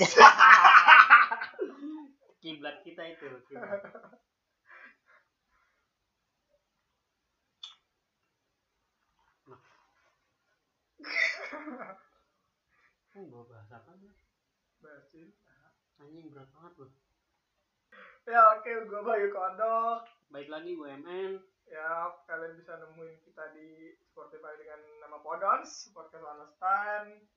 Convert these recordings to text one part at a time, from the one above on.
kiblat kita itu kiblat. Bawa bahasa apa nih? Bahas cinta. Anjing berat banget loh. Ya oke, gue Bayu Kodok. Baik lagi gue MN. Ya, kalian bisa nemuin kita di Spotify dengan nama Podons, podcast Lanestan.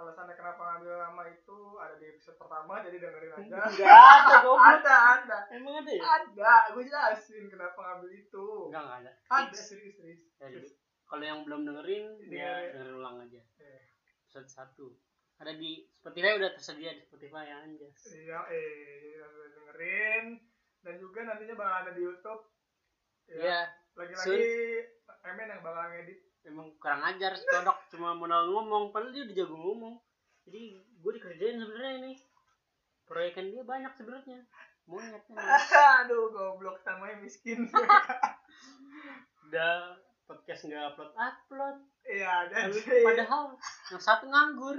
Alasannya kenapa ngambil nama itu ada di episode pertama, jadi dengerin aja. Enggak ada goblok. ada, ada. Emang ada ya? Ada, gue jelasin kenapa ngambil itu. Enggak enggak ada. Ada, serius, serius. Ya, jadi, kalau yang belum dengerin ya Dengerin. ulang aja. Eh, Episode 1. Ada di Spotify udah tersedia di Spotify ya anjas. Iya, eh, dengerin. Dan juga nantinya bakal ada di YouTube. Ya, Iya, Lagi-lagi Emen yang bakal ngedit. Emang kurang ajar si kodok cuma modal ngomong padahal dia udah jago ngomong. Jadi gue dikerjain sebenarnya ini. Proyekan dia banyak sebenarnya. Monyet emang. Aduh, goblok namanya miskin. udah podcast nggak upload upload Iya, jadi padahal yang satu nganggur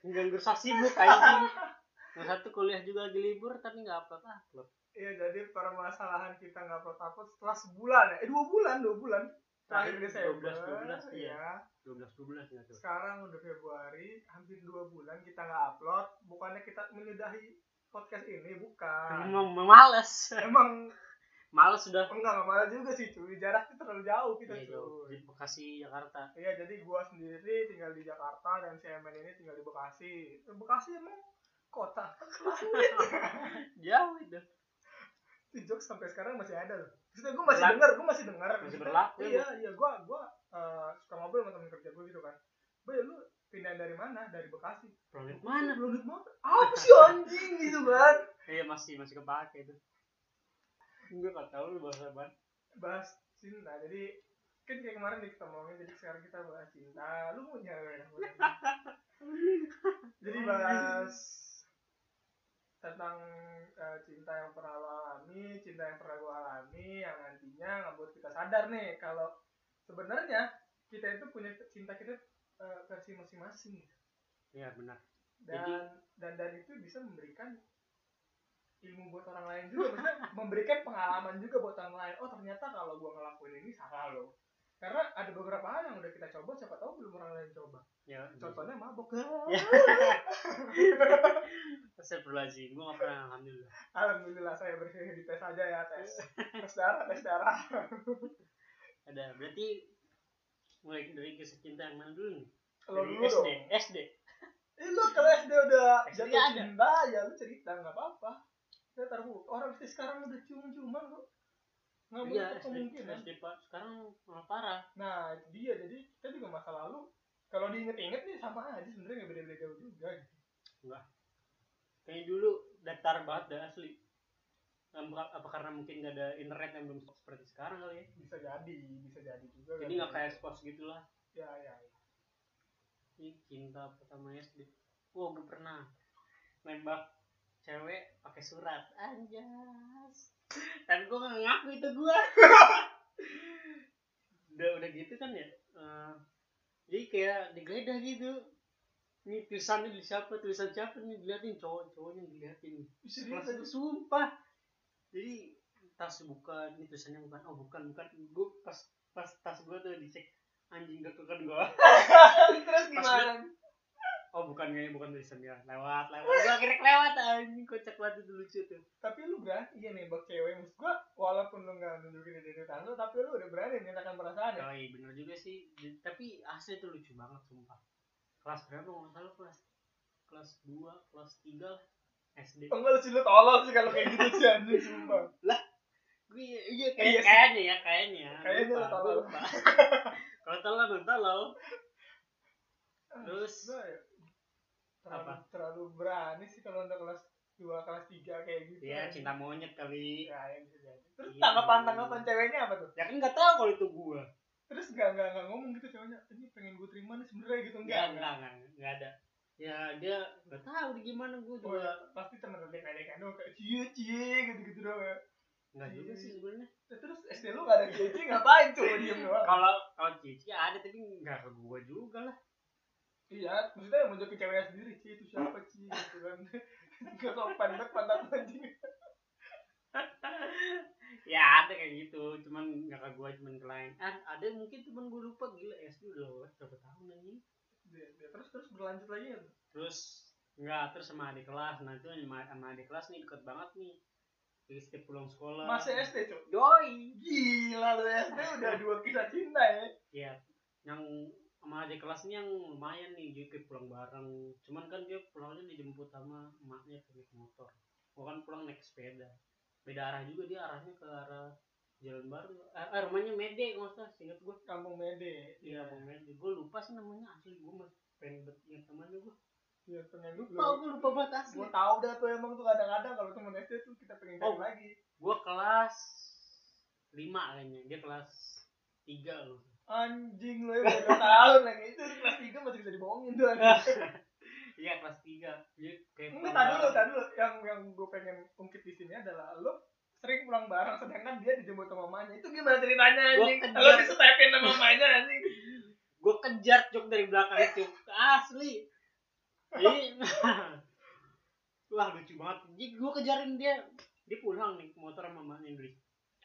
nganggur so sibuk anjing yang satu kuliah juga lagi libur tapi nggak upload upload Iya, jadi permasalahan kita nggak upload upload setelah sebulan ya. Eh, dua bulan, dua bulan. Terakhir Desember. 12, 12, iya. Iya. 12 12 nggak tuh Sekarang udah Februari, hampir dua bulan kita nggak upload. Bukannya kita menyudahi podcast ini, bukan. emang males Emang males sudah enggak nggak malah juga sih cuy. Jaraknya terlalu jauh kita jauh. cuy. di Bekasi Jakarta Iya, jadi gua sendiri tinggal di Jakarta dan si Emen ini tinggal di Bekasi. Bekasi emang kota. jauh itu jokes sampai sekarang masih ada loh. Terus gue masih Berlaku. dengar, gue masih dengar. Masih Maksudnya, berlaku, Iya, iya, gue gua eh, suka ngobrol sama temen kerja gue gitu kan. Boy, lu pindah dari mana? Dari Bekasi. planet mana Planet mana? Apa sih anjing gitu kan? iya masih masih kepake itu gue gak tahu lu bahasa apa Bahas cinta. Jadi kan kayak kemarin kita ngomongin, jadi sekarang kita bahas cinta. Lu mau nyari Jadi bahas tentang eh, cinta yang pernah lo alami, cinta yang pernah gue alami, yang nantinya ngebuat kita sadar nih kalau sebenarnya kita itu punya cinta kita eh, versi masing-masing iya benar dan Jadi- dan dan itu bisa memberikan ilmu buat orang lain juga, maksudnya memberikan pengalaman juga buat orang lain. Oh ternyata kalau gua ngelakuin ini salah loh. Karena ada beberapa hal yang udah kita coba, siapa tahu belum orang lain coba. ya Contohnya mabok. Ya. Astagfirullahaladzim, gue gak pernah alhamdulillah Alhamdulillah saya bersih di tes aja ya tes tes darah tes darah. Ada, berarti mulai dari kisah cinta yang mana dulu nih? Kalau Dari dulu SD, dong. SD Eh lu kalau SD udah SD jatuh cinta ya lu cerita nggak apa-apa. Ya taruh orang SD sekarang udah cium-ciuman kok. Nggak Iya, menutup kemungkinan. SD Pak, sekarang malah parah Nah dia jadi kita juga masa lalu kalau diinget-inget nih sama aja sebenarnya nggak beda-beda jauh juga. Gitu. Kayaknya dulu datar banget dah asli apa, karena mungkin gak ada internet yang belum seperti sekarang kali ya Bisa jadi, bisa jadi juga. Jadi gak kayak expose gitu lah Ya ya. ya. Ini cinta pertama SD Wah gue pernah nembak cewek pakai surat anjas tapi gue gak ngaku itu gue udah udah gitu kan ya? Eh, jadi kayak digeledah gitu. Ini tulisannya di siapa? Tulisan siapa nih diliatin cowok cowoknya diliatin. Kelas itu sumpah. Jadi tas buka ini tulisannya bukan. Oh bukan bukan. Gue pas pas tas gue tuh dicek anjing gak kan gue Terus gimana? Oh bukan kayaknya bukan tulisannya lewat lewat gue akhirnya lewat anjing kocak banget itu lucu tuh Tapi lu berani ya nembak cewek maksud gua walaupun lu nggak nunjukin identitas lu tapi lu udah berani menyatakan perasaan ya. oh iya bener juga sih tapi asli itu lucu banget sumpah kelas berapa nggak salah kelas kelas 2 kelas 3 lah SD Enggak lu sih lu tolol sih kalau kayak gitu sih anjing sumpah. gue iya, iya Iya kayak, sih. kayaknya ya kayaknya Kayaknya Lupa, lu tolol. lupa. kalau tolol emang tolol Terus? Gua terlalu, Apa? terlalu berani sih kalau untuk kelas 2 kelas 3 kayak gitu. ya cinta monyet kali Ya, ya bisa jadi. Terus Iya. tanggapan tanggapan ceweknya apa tuh? ya kan nggak tahu kalau itu gua Terus nggak nggak nggak ngomong gitu ceweknya. Ini pengen gue terima nih sebenarnya gitu enggak? Enggak, enggak, enggak, enggak ada. Ya dia nggak tahu di gimana gue Oh, juga. ya, pasti temen temen kayak kayak kayak cie cie gitu gitu doang ya. Enggak juga sih sebenarnya. Nah, Terus SD lu gak ada cie cie ngapain cuma diem doang? Kalau kalau Cici ada tapi enggak ke gua juga lah. Iya maksudnya yang menjoki ceweknya sendiri sih itu siapa sih gitu kan. Nggak sopan banget pantat anjing. Ya ada kayak gitu cuman nggak ke gua cuman ke lain. Ah ada mungkin temen gua lupa gila SD udah lewat berapa tahun anjing? Dia- dia terus terus berlanjut lagi ya terus enggak terus sama adik kelas. Nah itu sama, sama adik kelas nih deket banget nih. Jadi setiap pulang sekolah. Masih SD cok? Doi gila lu SD udah dua kisah cinta ya. Iya, yang sama adik kelas ini yang lumayan nih jadi kayak pulang bareng. Cuman kan dia pulangnya dijemput sama emaknya naik motor. Gua kan pulang naik sepeda. Beda arah juga dia arahnya ke arah jalan baru. Eh, eh, rumahnya Mede nggak usah singkat gua. Kampung Mede. Iya Bang Mede. Gua lupa sih namanya asli gua masih pengen bet ingat namanya gua. Iya pengen lupa gua lupa banget asli. Gua tahu dah tuh emang tuh kadang-kadang kalau temen SD tuh kita pengen cari Oh. lagi. gua kelas lima kayaknya. Dia kelas tiga loh anjing lu ya udah tahun lagi itu kelas tiga masih bisa dibohongin tuh anjing. iya kelas tiga kayak Enggak, tadi dulu, tadi dulu. Yang yang gue pengen ungkit di sini adalah lo sering pulang bareng sedangkan dia dijemput sama mamanya. Itu gimana ceritanya anjing? Lo disetepin sama mamanya anjing. gue kejar cuk dari belakang itu asli jadi wah lucu banget jadi gue kejarin dia dia pulang nih motor sama mamanya udah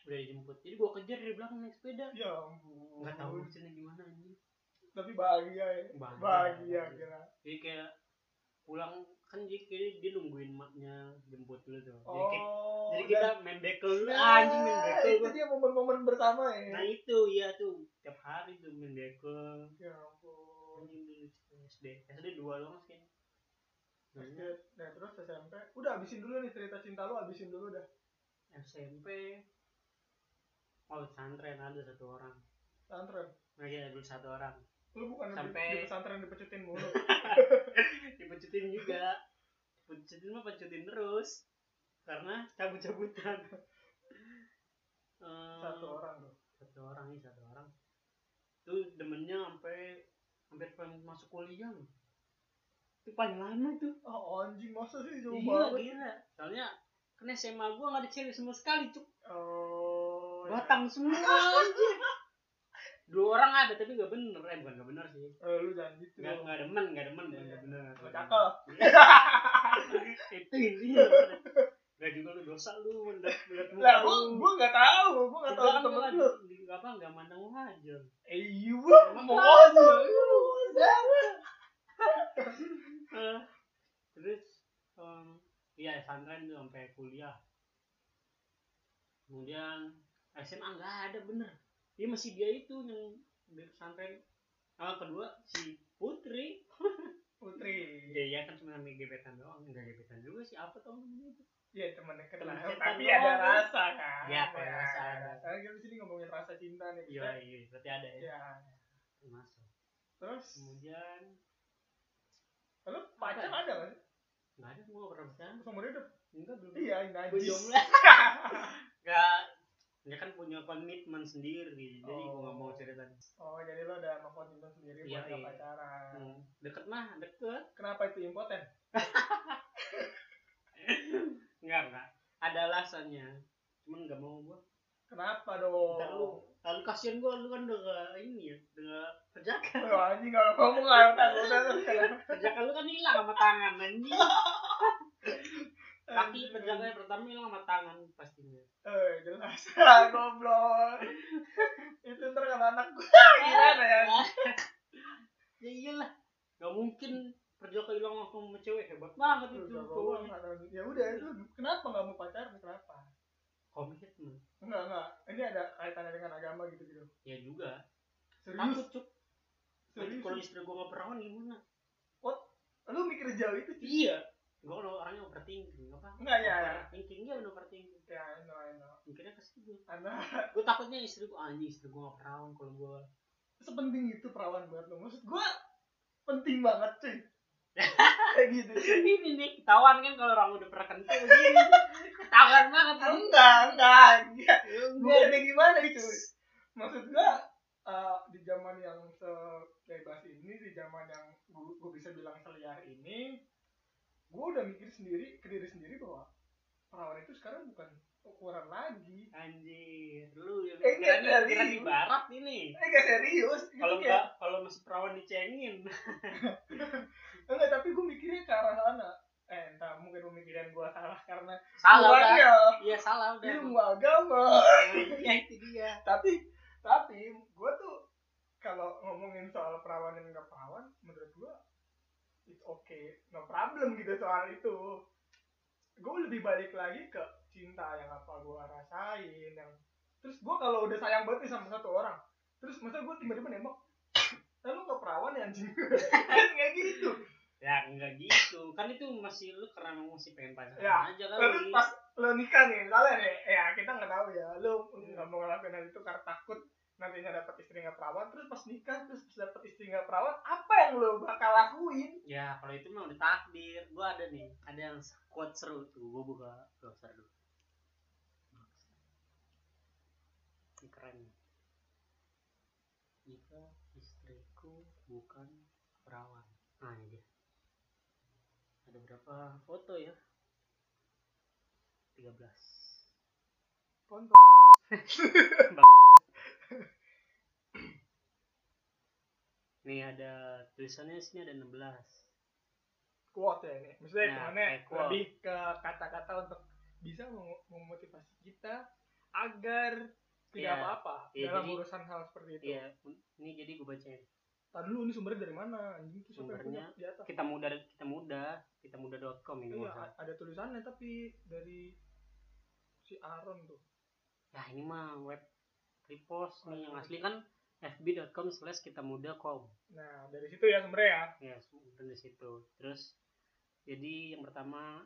udah dijemput jadi gue kejar dari belakang naik sepeda Ya ampun. nggak tahu lucunya gimana anjing Tapi bahagia ya. Bahagia. Bahagia kira. jadi kayak pulang kan jadi dia nungguin maknya jemput dulu tuh jadi, kayak, Oh. jadi dan- kita main bekel dulu Nah, anjing main bekel Itu gua. dia momen-momen bersama ya. nah itu iya tuh tiap hari tuh main bekel Ya ampun. anjing dulu SD SD dua doang sih SD, nah terus SMP. Udah habisin dulu nih cerita cinta lo, habisin dulu dah. SMP oh pesantren ada satu orang Pesantren. lagi ada dulu satu orang Lu bukan di- Sampai- di pesantren dipecutin mulu. dipecutin juga dipecutin mah pecutin terus karena cabut-cabutan Eh, Satu orang tuh. satu orang nih satu orang tuh demennya sampai hampir pengen masuk kuliah itu paling lama tuh Oh anjing masa sih jauh iya banget. gila soalnya kan SMA gua nggak ada cewek sama sekali cuk Oh. Ya. batang semua. Anjir. Dua orang ada tapi gak bener. Eh bukan gak bener sih. Eh, lu jangan gitu. nggak nggak demen nggak demen. Iya. nggak bener. Nggak cakep. itu intinya nggak juga lu dosa lu melihat melihat muka Lah, gua lu. gua enggak tahu, gua enggak tahu kan temen lu. di apa nggak mandang aja. Eh, iya, gua mau aja. Eh, terus em, iya pesantren tuh sampai kuliah. Kemudian SMA nggak ada bener dia masih dia itu yang di pesantren sama kedua si Putri Putri. ya iya kan cuma namanya gebetan doang nggak gebetan juga sih apa tau namanya itu Iya, teman dekat Temen lah. Tapi doang. ada rasa kan. Iya, ada rasa, ada. Karena kita sini ngomongin rasa cinta nih. iya iya berarti ada ya Iya. masuk Terus, kemudian lu pacar Apa? ada sih? nggak ada gua pernah pacaran Seumur hidup? enggak belum Iya, najis. jomblo nggak dia kan punya komitmen sendiri jadi gue nggak mau Oh. cerita Oh, jadi lo udah mengkomitmen sendiri Iya, buat iya. pacaran. hmm. deket mah deket Kenapa itu impoten? enggak enggak ada alasannya cuman nggak mau gua Kenapa dong? ntar lu lalu kasihan gua lu kan udah ini ya udah perjaka Wah, anjing kalau ngomong nggak tahu udah perjaka lu kan hilang sama tangan anjing kaki yang pertama hilang sama tangan pastinya Eh, jelas. Goblok. itu ntar kalau anak gue gimana ya? ya iyalah nggak mungkin perjaka hilang langsung sama cewek hebat banget itu cowoknya. Ya udah itu kenapa nggak mau pacaran? Kenapa? komitmen Enggak, enggak. Ini ada kaitannya dengan agama gitu gitu. ya juga Serius? takut cuk Serius? kalau istri gua nggak perawan gimana Lu mikir jauh itu? Ci? iya gua kalau orangnya overthinking apa Enggak, ya, ya. overthinking dia udah overthinking Ya, I know, I know. mikirnya ke situ gue takutnya istri gue anjing istri gue gak perawan kalau gue sepenting itu perawan buat lo. Maksud gua penting banget, cuy. Kayak gitu. ini nih ketahuan kan kalau orang udah pernah kental begini ketahuan banget Enggak, enggak. enggak. enggak Bukannya gimana cuy. Maksud gua eh, di zaman yang sebebas ini, di zaman yang gua, gua bisa bilang seliar ini, gua udah mikir sendiri ke diri sendiri bahwa perawan itu sekarang bukan ukuran lagi. Anjir lu yang Eh, kira enggak, kira di barat ini. Eh gak serius Itu kalau kayak- enggak kalau masih perawan dicengin. Enggak tapi gue mikirnya ke arah sana. Eh entah mungkin pemikiran gue salah karena salah udah iya salah udah. ilmu agama. Iya itu dia. Tapi tapi gue tuh kalau ngomongin soal perawan dan nggak perawan menurut gue it's okay. No problem gitu soal itu. Gue lebih balik lagi ke cinta yang apa gue rasain yang terus gue kalau udah sayang banget nih sama satu orang terus masa gue tiba-tiba nembak lalu nggak perawan ya anjing? Kan kayak gitu. Ya enggak gitu. Kan itu masih lu karena masih pengen pacaran Ya, aja terus kali pas lo nikah nih misalnya nih ya kita nggak tahu ya lo nggak mau ngelakuin hal itu karena takut nantinya dapat istri nggak perawan terus pas nikah terus pas dapat istri nggak perawan apa yang lo bakal lakuin? Ya kalau itu mah udah takdir. Gua ada nih ada yang quote seru tuh. Gua buka browser dulu. Ini keren jika istriku bukan perawan nah ini dia. Ada berapa foto ya? 13 Ponto. nih ada tulisannya sini ada 16 quote ya ini maksudnya Nah, gimana lebih ke kata-kata untuk bisa mem- memotivasi kita agar tidak Iya. apa-apa Iya, dalam jadi- urusan hal seperti itu. iya ini jadi gue bacain Tadi dulu ini sumbernya dari mana? Anjing itu Sumbernya di atas? kita muda kita muda kita muda.com ini Iya, a- ada tulisannya tapi dari si Aaron tuh. ya ini mah web repost nih yang asli kan fb.com slash kita muda com. Nah, dari situ ya sumbernya ya. ya di situ. Terus jadi yang pertama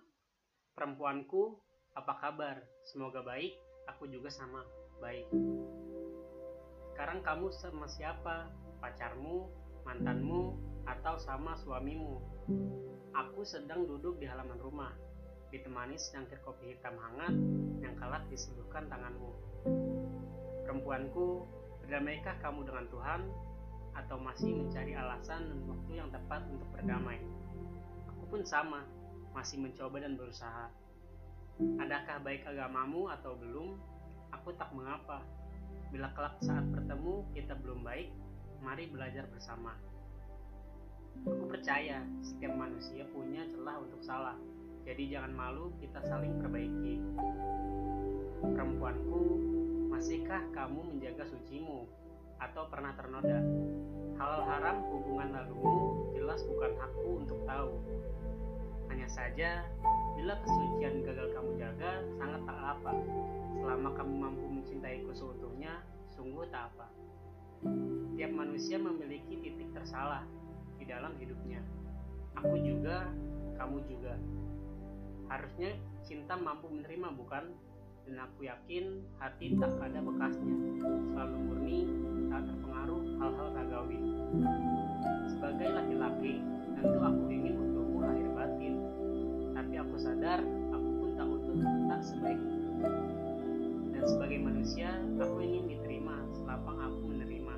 perempuanku apa kabar? Semoga baik aku juga sama baik. Sekarang kamu sama siapa? Pacarmu mantanmu atau sama suamimu? Aku sedang duduk di halaman rumah. Ditemani secangkir kopi hitam hangat yang kalap diseduhkan tanganmu. Perempuanku berdamaikah kamu dengan Tuhan atau masih mencari alasan dan waktu yang tepat untuk berdamai. Aku pun sama, masih mencoba dan berusaha. Adakah baik agamamu atau belum? Aku tak mengapa. Bila kelak saat bertemu kita belum baik, mari belajar bersama. Aku percaya setiap manusia punya celah untuk salah. Jadi jangan malu, kita saling perbaiki. Perempuanku, masihkah kamu menjaga sucimu atau pernah ternoda? Halal haram hubungan lalumu jelas bukan hakku untuk tahu. Hanya saja, bila kesucian gagal kamu jaga, sangat tak apa. Selama kamu mampu mencintaiku seutuhnya, sungguh tak apa. Tiap manusia memiliki titik tersalah di dalam hidupnya. Aku juga, kamu juga. Harusnya cinta mampu menerima bukan? Dan aku yakin hati tak ada bekasnya. Selalu murni, tak terpengaruh hal-hal ragawi. Sebagai laki-laki, tentu aku ingin untukmu lahir batin. Tapi aku sadar, aku pun tak utuh, tak sebaik. Dan sebagai manusia, aku ingin diterima, selapang aku menerima.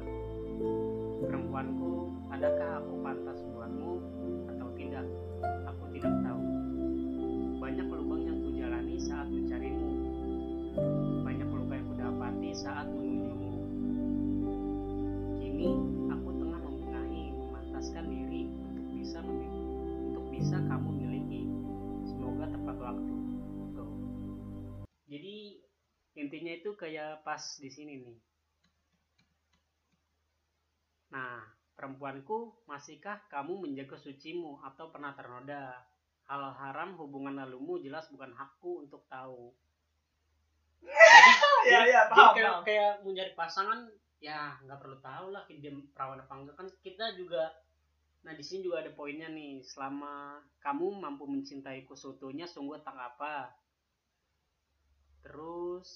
Perempuanku, adakah aku pantas buatmu atau tidak? Aku tidak tahu. Banyak lubang yang kujalani saat mencarimu. Kudapati saat menujumu. Kini aku tengah membenahi, memantaskan diri untuk bisa memiliki, untuk bisa kamu miliki. Semoga tepat waktu. Tuh. Jadi intinya itu kayak pas di sini nih. Nah, perempuanku, masihkah kamu menjaga sucimu atau pernah ternoda? Hal haram hubungan lalumu jelas bukan hakku untuk tahu. Jadi, ya ya jadi paham, kayak, paham. kayak mau nyari pasangan ya nggak perlu tahu lah dia perawan apa enggak. Kan kita juga nah di sini juga ada poinnya nih. Selama kamu mampu mencintaiku seutuhnya sungguh tak apa. Terus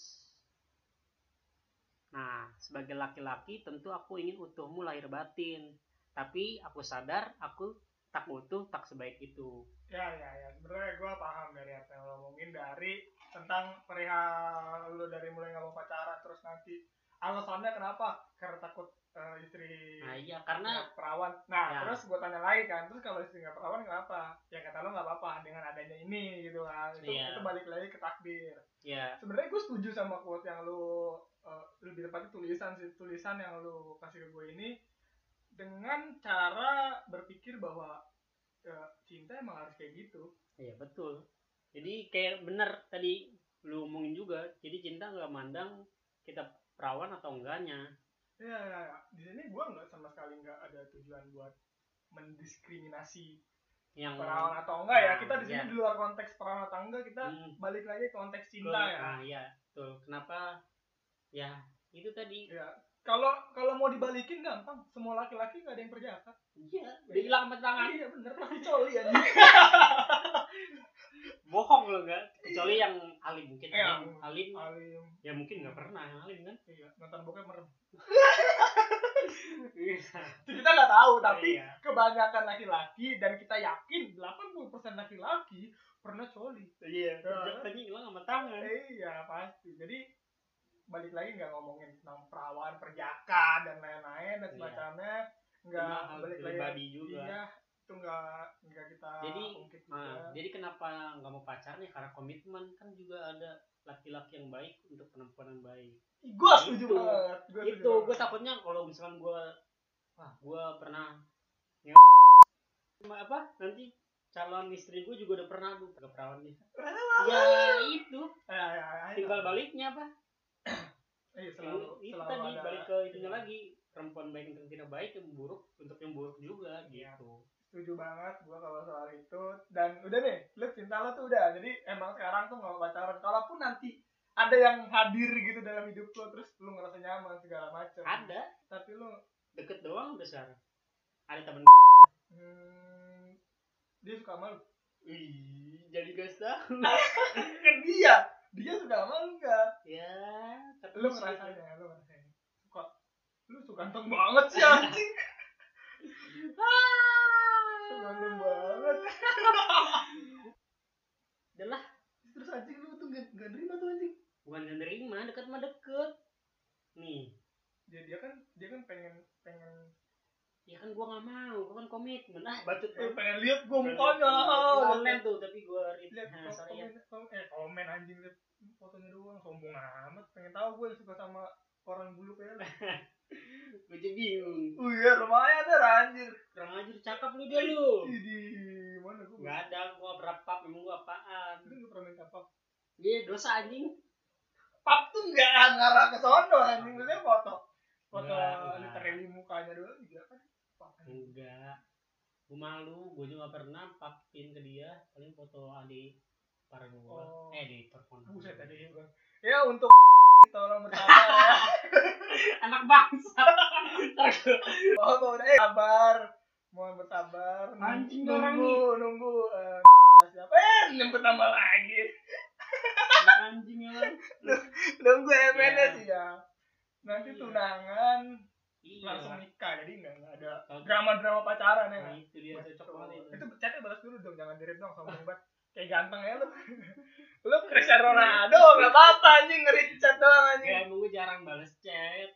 nah sebagai laki-laki tentu aku ingin utuhmu lahir batin. Tapi aku sadar aku tak utuh tak sebaik itu. Ya ya ya. Sebenarnya gue paham dari apa yang lo ngomongin dari tentang perihal lo dari mulai nggak mau pacaran terus nanti alasannya kenapa? Karena takut eh, istri nah iya karena perawan. Nah Ya. terus gue tanya lagi kan terus kalau istri nggak perawan kenapa? Ya kata lo nggak apa-apa dengan adanya ini gitu kan. Itu, Iya. itu balik lagi ke takdir. Ya sebenarnya gue setuju sama quote yang lu eh, lebih tepatnya tulisan sih tulisan yang lu kasih ke gue ini. Dengan cara berpikir bahwa eh, cinta emang harus kayak gitu. Iya betul jadi kayak bener tadi lu omongin juga jadi cinta nggak mandang kita perawan atau enggaknya ya, ya, ya. di sini gue nggak sama sekali nggak ada tujuan buat mendiskriminasi yang perawan atau enggak ya Nah, kita di sini iya. di luar konteks perawan atau enggak kita Hmm. balik lagi ke konteks cinta Betul. ya Nah, iya, betul. Kenapa? Ya, itu tadi. ya kalau kalau mau dibalikin gampang semua laki-laki nggak ada yang perjaka Iya, udah hilang sama tangan. iya bener pasti coli ya Bohong lo enggak? Kecuali yang alim mungkin. Iya. Alim, alim. alim Ya mungkin nggak pernah yang alim kan? iya nonton bokep merem itu kita nggak tahu tapi Iya. kebanyakan laki-laki dan kita yakin 80% laki-laki pernah coli Iya. Ya. Tadi hilang sama tangan. iya pasti jadi balik lagi nggak ngomongin tentang perawan perjaka dan lain-lain dan Iya. semacamnya nggak balik lagi juga. iya itu nggak nggak kita Jadi, ungkit juga. Nah, jadi kenapa nggak mau pacarnya? Karena komitmen. Kan juga ada laki-laki yang baik untuk perempuan yang baik. gue setuju Itu. banget. Gua itu gue takutnya kalau misalkan gue wah gue pernah nge apa? Nanti calon istri gue juga udah pernah tuh ke perawan nih ya itu. Ya, ya, ya, tinggal baliknya apa? Iya, selalu, itu selalu tadi ada- balik ke itunya lagi. Perempuan baik untuk tidak baik yang buruk untuk yang buruk juga Iya. gitu setuju banget gua kalau soal itu. Dan udah nih lu cinta lo tuh udah. Jadi emang sekarang tuh mau pacaran. Kalaupun nanti ada yang hadir gitu dalam hidup lo terus lu ngerasa nyaman segala macam ada. Tapi lu deket doang udah sekarang. Ada temen. Hmm, dia suka sama lu? Ih, jadi gas tahu kan dia. Dia suka sama lu nggak? Ya tapi lu sih- ngerasain lu ngerasain suka. Lu suka ganteng banget sih anjing. Ah. Ganteng banget. Udah lah, terus anjing lu tuh gak, gak nerima tuh anjing. Bukan gak nerima deket mah deket. Nih. Dia dia kan dia kan pengen pengen. Ya kan gua nggak mau gua kan komitmen. Ah bacot eh, banget. pengen lihat gua mukanya. komen tuh tapi gua lihat nah, sorry ya. eh komen anjing lihat fotonya doang. Sombong amat. Pengen tahu gue suka sama orang bulu kayak lu gua jadi bingung. Oh iya lumayan deh anjir. Kurang cakep lu dia lu. Di mana gue nggak ada gua berapa memang gua apaan? Lu gak pernah minta pap? Dia dosa anjing. Pap tuh nggak ngarah ke sono anjing. Maksudnya foto. Foto literally mukanya doang juga kan? Enggak gua malu gua juga pernah papin ke dia. Paling foto adik para gua. Oh. eh di telepon buset tadi bang ya untuk tolong bersabar. Ya anak bangsa. Oh kau udah eh sabar. Mohon bersabar. Anjing nunggu nunggu eh, siapa? Eh nyebut nama lagi. Anjing ya nunggu MNS sih ya. Nanti Iya. tunangan. Iya. Langsung nikah jadi nggak ada Kalau- drama-drama pacaran ya. Nah, itu dia. Cocok banget itu. itu chatnya balas dulu dong jangan direct dong sombong banget kayak ganteng ya lu lu Cristiano Ronaldo nggak apa-apa anjing nge chat doang Ya anjing emang gue jarang bales chat.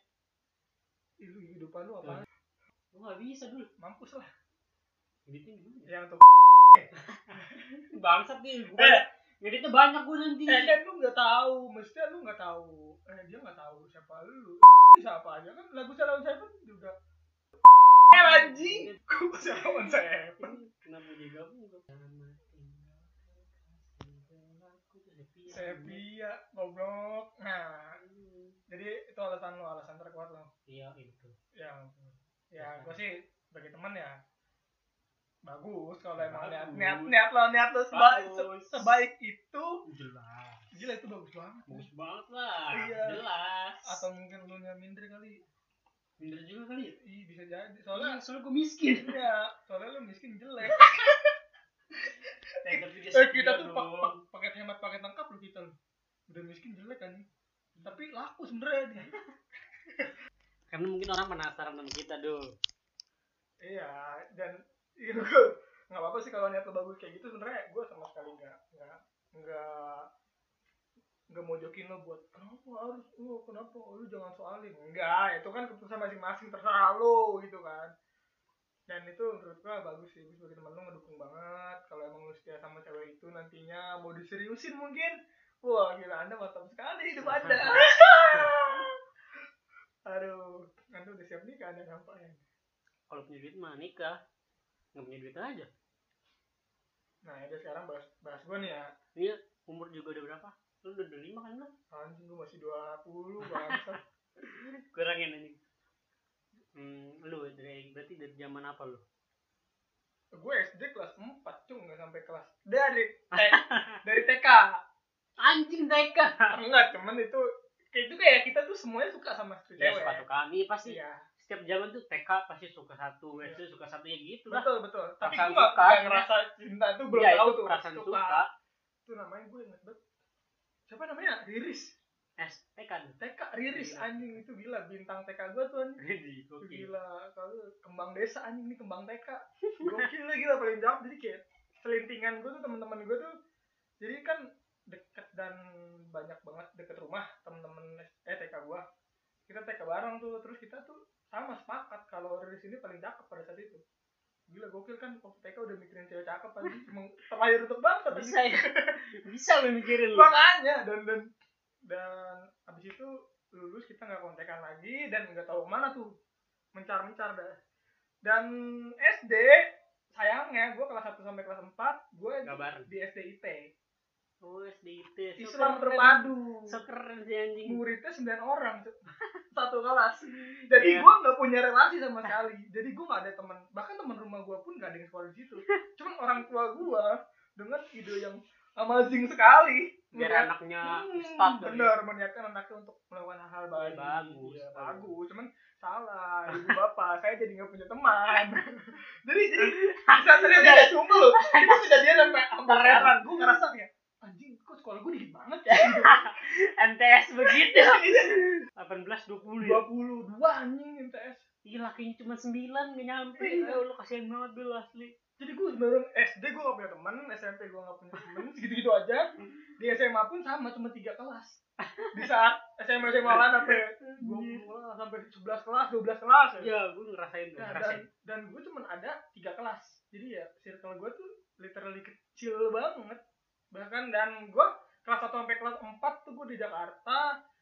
Ih, lu hidupan lu apa Gue gak bisa dulu. mampus lah Ngeditnya gimana? yang tuh Bangsat nih. Gue Eh. ngeditnya banyak gue nanti. eh kan lu nggak tahu mestinya lu nggak tahu eh dia nggak tahu siapa lu siapa aja kan lagu Salon Seven juga eh anjing gue Salon Seven Kenapa dia gabung? Sama Sepia. Sepia goblok nah jadi itu alasan lu alasan terkuat lu Iya itu. ya ya gue sih sebagai teman ya bagus kalau emang niat Bagus. niat niat lo niat lo sebaik sebaik itu Jelas. gila itu bagus banget Bagus banget lah. Iya. Jelas. atau mungkin lu nya minder kali Minder juga kali ya? ih bisa jadi Soalnya, soalnya soalnya gue miskin. iya soalnya lu miskin jelek Eh, eh kita tuh pak- dong. pak- paket hemat paket lengkap lu kita udah miskin jelek kan tapi laku sebenernya dia. Karena mungkin orang penasaran sama kita dulu. iya dan iya gue nggak apa-apa sih kalau niat lo bagus kayak gitu. Sebenarnya gue sama sekali nggak nggak nggak nggak mau jokin lo buat kenapa harus lo kenapa? Lu jangan soalin. Enggak itu kan keputusan masing-masing terserah lo gitu kan dan itu menurut gua bagus sih gua sebagai teman lo ngedukung banget. Kalau emang lu setia sama cewek itu nantinya mau diseriusin mungkin. Wah gila anda mantap sekali hidup anda. Aduh anda udah siap nikah anda ngapain kalau punya duit mah nikah. Nggak punya duit aja. Nah ya sekarang bahas bahas gua nih ya. Iya umur juga udah berapa? Lu udah lima kan lu anjing gua masih 20 bangsa kurangin ini hmm, lu dari berarti dari zaman apa lu? Gue SD kelas 4 cung nggak sampai kelas. Dari eh, dari TK anjing TK enggak cuman itu kayak itu kayak kita tuh semuanya suka sama satu ya cewek. suka suka iya pasti iya. setiap zaman tuh TK pasti suka satu SD suka satu ya gitu lah. Betul betul. Tapi gue nggak suka, nggak ya. ngerasa cinta itu belum ya tahu itu tuh perasaan suka, itu namanya gue inget banget. Siapa namanya? Riris S TK tuh TK Riris Gila. anjing. Itu gila bintang TK gue tuh anjing. Oke gila. Kalau kembang desa anjing ini kembang TK gokil gila paling jauh. Jadi kayak selintingan gue tuh teman-teman gue tuh jadi kan deket dan banyak banget deket rumah temen-temen eh TK gue kita TK bareng tuh terus kita tuh sama sepakat kalau Riris ini paling cakep pada saat itu. Gila gokil kan waktu TK udah mikirin cewek cakep anjing. Emang terlahir untuk bangsa bisa ya? Bisa lu mikirin lu. Makanya dan dan dan abis itu lulus kita nggak kontekan lagi dan nggak tahu ke mana tuh. Mencar mencar dah. Dan SD sayangnya gue kelas 1 sampai kelas 4 gue di SDIT oh SDIT so Islam keren. terpadu. So keren sih anjing. Muridnya 9 orang satu kelas. Jadi Iya. gue nggak punya relasi sama sekali. Jadi gue nggak ada teman bahkan teman rumah gue pun nggak ada yang sekolah di situ. Cuman orang tua gue dengan ide yang amazing sekali biar Melihat- anaknya Hmm, start ya. bener meniatkan anaknya untuk melakukan hal-hal baik bagus, Iya, bagus. bagus cuman salah ibu bapak saya jadi nggak punya teman. Jadi jadi bisa terjadi ada sumpah loh. Itu kejadian sampai sampai Keren. sekarang gue ngerasa kayak anjing kok sekolah gue dikit banget ya? Gitu. MTS begitu. 18 20 ya? 22 anjing MTS Iya lakinya cuma 9 gak nyampe. Iya. Ya Allah kasihan banget Bil asli. Jadi gue sebenarnya SD gue gak punya teman SMP gue gak punya teman segitu-gitu aja di SMA pun sama cuma tiga kelas. Di saat SMA SMA lain sampai gue sampai 11 kelas 12 kelas ya. Ya gue ngerasain tuh Nah, dan ngerasain. dan gue cuma ada tiga kelas. Jadi ya circle gue tuh literally kecil banget. Bahkan dan gue kelas 1 sampai kelas 4 tuh gue di Jakarta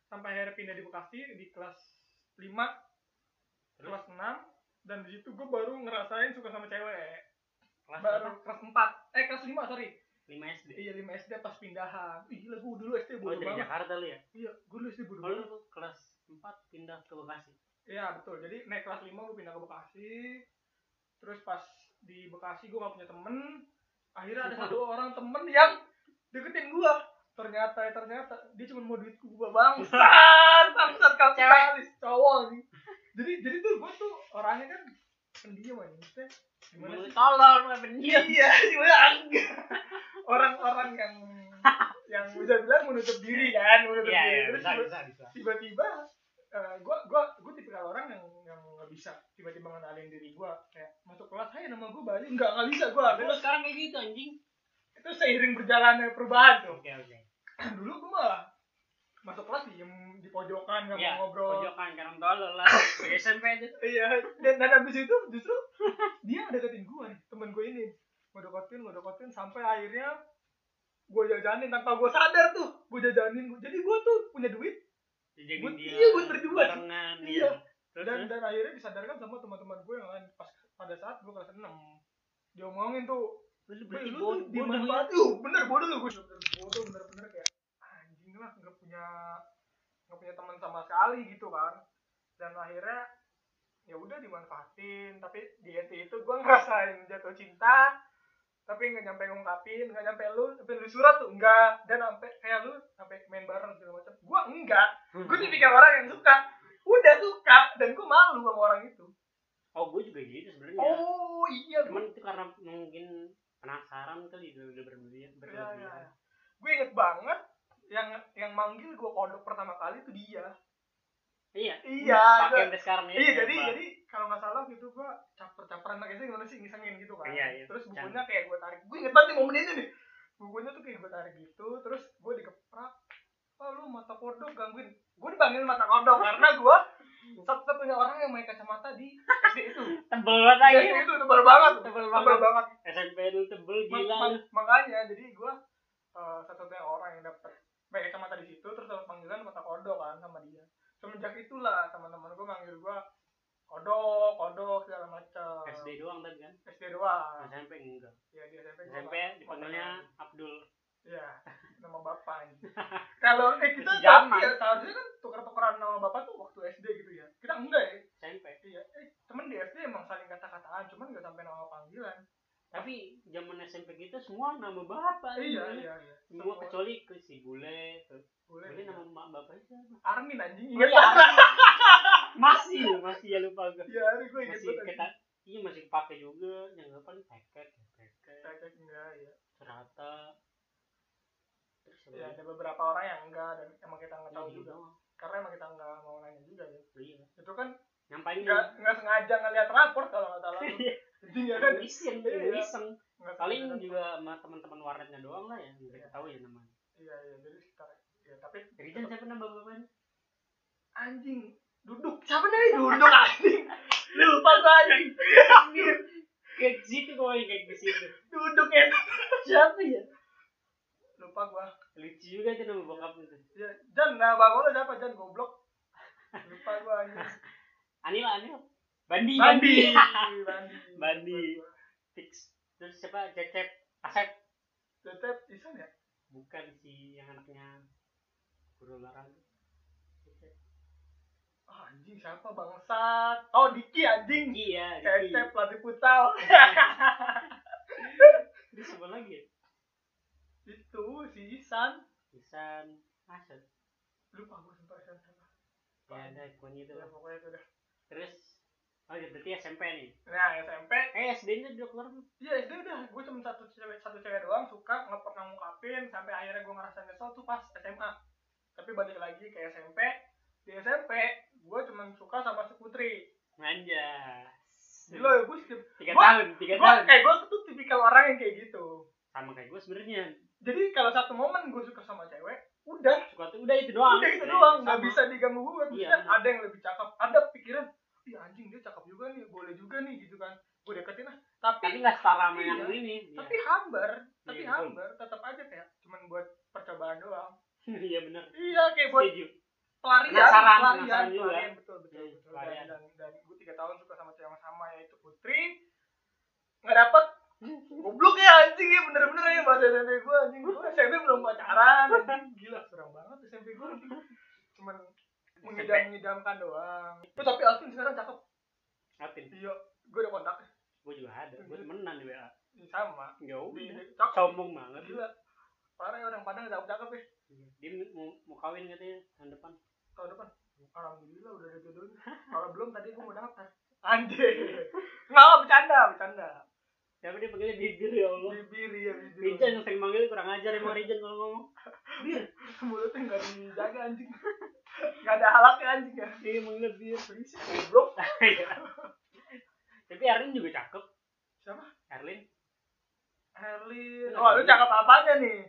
sampai akhirnya pindah di Bekasi di kelas 5 Terus? kelas 6 dan di situ gue baru ngerasain suka sama cewek. Kelas baru berapa? kelas 4 eh kelas 5 sorry 5 SD iya 5 SD pas pindahan Ih, gila gue dulu SD Oh bodoh dari banget Jakarta lu ya? iya gue dulu SD bodoh Kalau banget lu kelas 4 pindah ke Bekasi Iya betul. Jadi naik kelas 5 gue pindah ke Bekasi. Terus pas di Bekasi gue gak punya temen. Akhirnya ada satu orang temen yang deketin gue. Ternyata ternyata dia cuma mau duit gue bangsat, bangsat kapitalis cowok nih. Jadi jadi tuh gue tuh orangnya kan pendiam aja. Gimana sih? tolol pendiam Iya, gimana enggak. Orang-orang yang yang bisa bilang menutup diri kan, menutup Iya diri. iya Terus bisa bisa bisa tiba-tiba eh, gua gua gua tipikal orang yang yang nggak bisa tiba-tiba ngenalin diri gua kayak masuk kelas hai nama gua Bali nggak nggak bisa gua Tapi lu sekarang kayak gitu anjing itu seiring berjalannya perubahan tuh Oke oke dulu gua malah masuk kelas diem di pojokan nggak Iya mau ngobrol. pojokan karena tolol lah SMP aja. Iya dan dan habis itu justru dia deketin nih temen gua ini. Gua deketin gua deketin sampai akhirnya gua jajanin tanpa gua sadar tuh gua jajanin jadi gua tuh punya duit. Dijadiin Buat- dia iya, buat berdua. barengan Iya. iya. Terus dan terus? dan akhirnya disadarkan sama teman-teman gue yang lain. Pas pada saat gue kelas 6 diomongin tuh Lu "Weh, berarti bodoh bener bodoh lu gue bener bodoh bener bener kayak anjing lah nggak punya nggak punya teman sama sekali gitu kan. Dan akhirnya ya udah dimanfaatin. Tapi di SD itu gue ngerasain jatuh cinta tapi nggak nyampe ngungkapin nggak nyampe lu sampai lu surat tuh enggak dan sampai kayak lu sampai main bareng segala macam. Gue enggak gue tipikal orang yang suka. Udah suka dan gue malu sama orang itu. Oh gue juga gitu sebenarnya. Oh iya gue Cuman itu karena mungkin penasaran kali udah berlebihan ya, berlebihan. ya. gue inget banget yang yang manggil gue kodok pertama kali itu dia. Iya. Iya, Pakai itu- sampai sekarang ya iya jadi jadi kalau nggak salah gitu gue caper caperan pakai sih gimana sih ngisengin gitu kan. Iya, iya. terus bukunya kayak gue tarik. Gue inget banget nih momen ini nih. Bukunya tuh kayak gue tarik gitu terus gue dikeprak. Oh lu mata kodok gangguin. Gue dipanggil mata kodok karena gue satu-satunya orang yang pakai kacamata di SD itu. Tebel banget lagi SD itu tebal banget. Tebel banget. banget. SMP lu tebel Ma- gila. ma- lu makanya jadi gue uh, satu-satunya orang yang dapet pakai kacamata di situ terus dapat panggilan mata kodok kan sama dia semenjak itulah teman-teman gue manggil gue kodok kodok segala macam SD doang tadi kan SD doang SMP enggak ya di SMP SMP dipanggilnya Abdul Iya, nama bapak ini. Kalau eh kita zaman. ya, seharusnya kan tuker-tukeran nama bapak tuh waktu SD gitu ya. Kita enggak ya. SMP Iya, eh temen di SD emang saling kata-kataan, cuman nggak sampai nama panggilan. Tapi zaman SMP kita semua nama bapak Iya, Semua- iya, iya. semua kecuali ke si bule tuh boleh. bule nama mak bapaknya siapa Armin anjing. Iya, Ingat Armin. masih masih ya lupa gue Iya, Armin gue masih banget. kita iya masih pakai juga yang apa nih paket paket Cek enggak ya. serata Ya ada beberapa orang yang enggak dan emang kita nggak tahu Iya, juga. doang. Karena emang kita nggak mau nanya juga ya. iya Itu kan yang paling nggak nggak sengaja ngeliat raport kalau nggak salah. Iya. Ya kan? iseng Iya. iseng. Paling juga sama teman-teman warnetnya doang lah ya nggak Iya. kita tahu ya namanya. Iya, iya. Jadi sekitar ya tapi Rizan siapa nama bapaknya? Anjing. Duduk. Siapa nih? Duduk anjing. Lupa gua anjing. Kayak ke situ kok kayak ke situ. Duduk ya. Siapa ya? Lupa gua. Lucu juga itu nama bokapnya tuh. Ya Jan nah bang lo siapa? Jan goblok. Lupa gua anjing. Anil Anil. Bandi. Bandi. Bandi Bandi. Fix. Terus siapa? Cecep. Asep. Tetep Isan ya? Bukan si yang anaknya Guru Larang Cecep. Ah, anjing siapa bangsat? Oh Diki anjing. Iya Cecep pelatih futsal. Terus siapa lagi ya? Itu si Isan. Isan. Asep. Lupa gua sumpah Isan siapa ya ada pokoknya itu ya lah. pokoknya itu dah. Terus oh ya berarti SMP nih. Nah SMP eh SD nya udah keluar belum? Iya SD udah, gue cuma satu cewek satu cewek doang suka nggak pernah ngungkapin sampai akhirnya gue ngerasa nyesel tuh pas SMA. Tapi balik lagi ke SMP, di SMP gue cuma suka sama si Putri. Anjas. Gila ya gue sih, tiga Gua- tahun tiga tahun. eh gue tuh tipikal orang yang kayak gitu. sama kayak gue sebenarnya. Jadi kalau satu momen gue suka sama cewek, udah, suka tuh udah itu doang. Udah itu doang, nggak bisa diganggu gue. Iya, ada yang lebih cakep, ada pikiran, iya anjing dia cakep juga nih, boleh juga nih gitu kan. Gue deketin lah, tapi tapi nggak setara sama Iya. yang ini Iya. tapi hambar, tapi Iya, hambar, tetap aja kayak cuman buat percobaan doang. iya benar Iya kayak buat setuju pelarian, Penasaran, pelarian, penasaran juga. pelarian, betul betul Hmm, betul. pelarian. Dan, dan, dan gue tiga tahun suka sama cewek yang sama yaitu Putri, nggak dapet goblok ya anjing ya bener-bener ya bahasa SMP gue anjing gue SMP belum pacaran anjing gila serem banget SMP gue cuman mengidam-ngidamkan doang. Oh, tapi Alvin sekarang cakep. Alvin? Iya gue udah kontak. Gue juga ada. Gue temenan di WA sama. Ya di- cakep. Sombong banget. Gila. Parah ya orang Padang cakep-cakep ya. Dia mau, mau kawin katanya tahun depan. Tahun depan? Alhamdulillah udah ada jodohnya. Kalau belum tadi gue mau daftar. Anjir. Nggak bercanda bercanda siapa dia panggilnya? Bibir ya Allah. Bibir ya bibir. Rijan yang sering manggil kurang ajar emang Rijan kalau ngomong. Mulutnya nggak dijaga anjing. Nggak ada halaknya anjing ya. Dia manggil bir berisik goblok. Tapi Erlin juga cakep. Siapa? Erlin. Herlin Lu oh lu cakep apanya nih?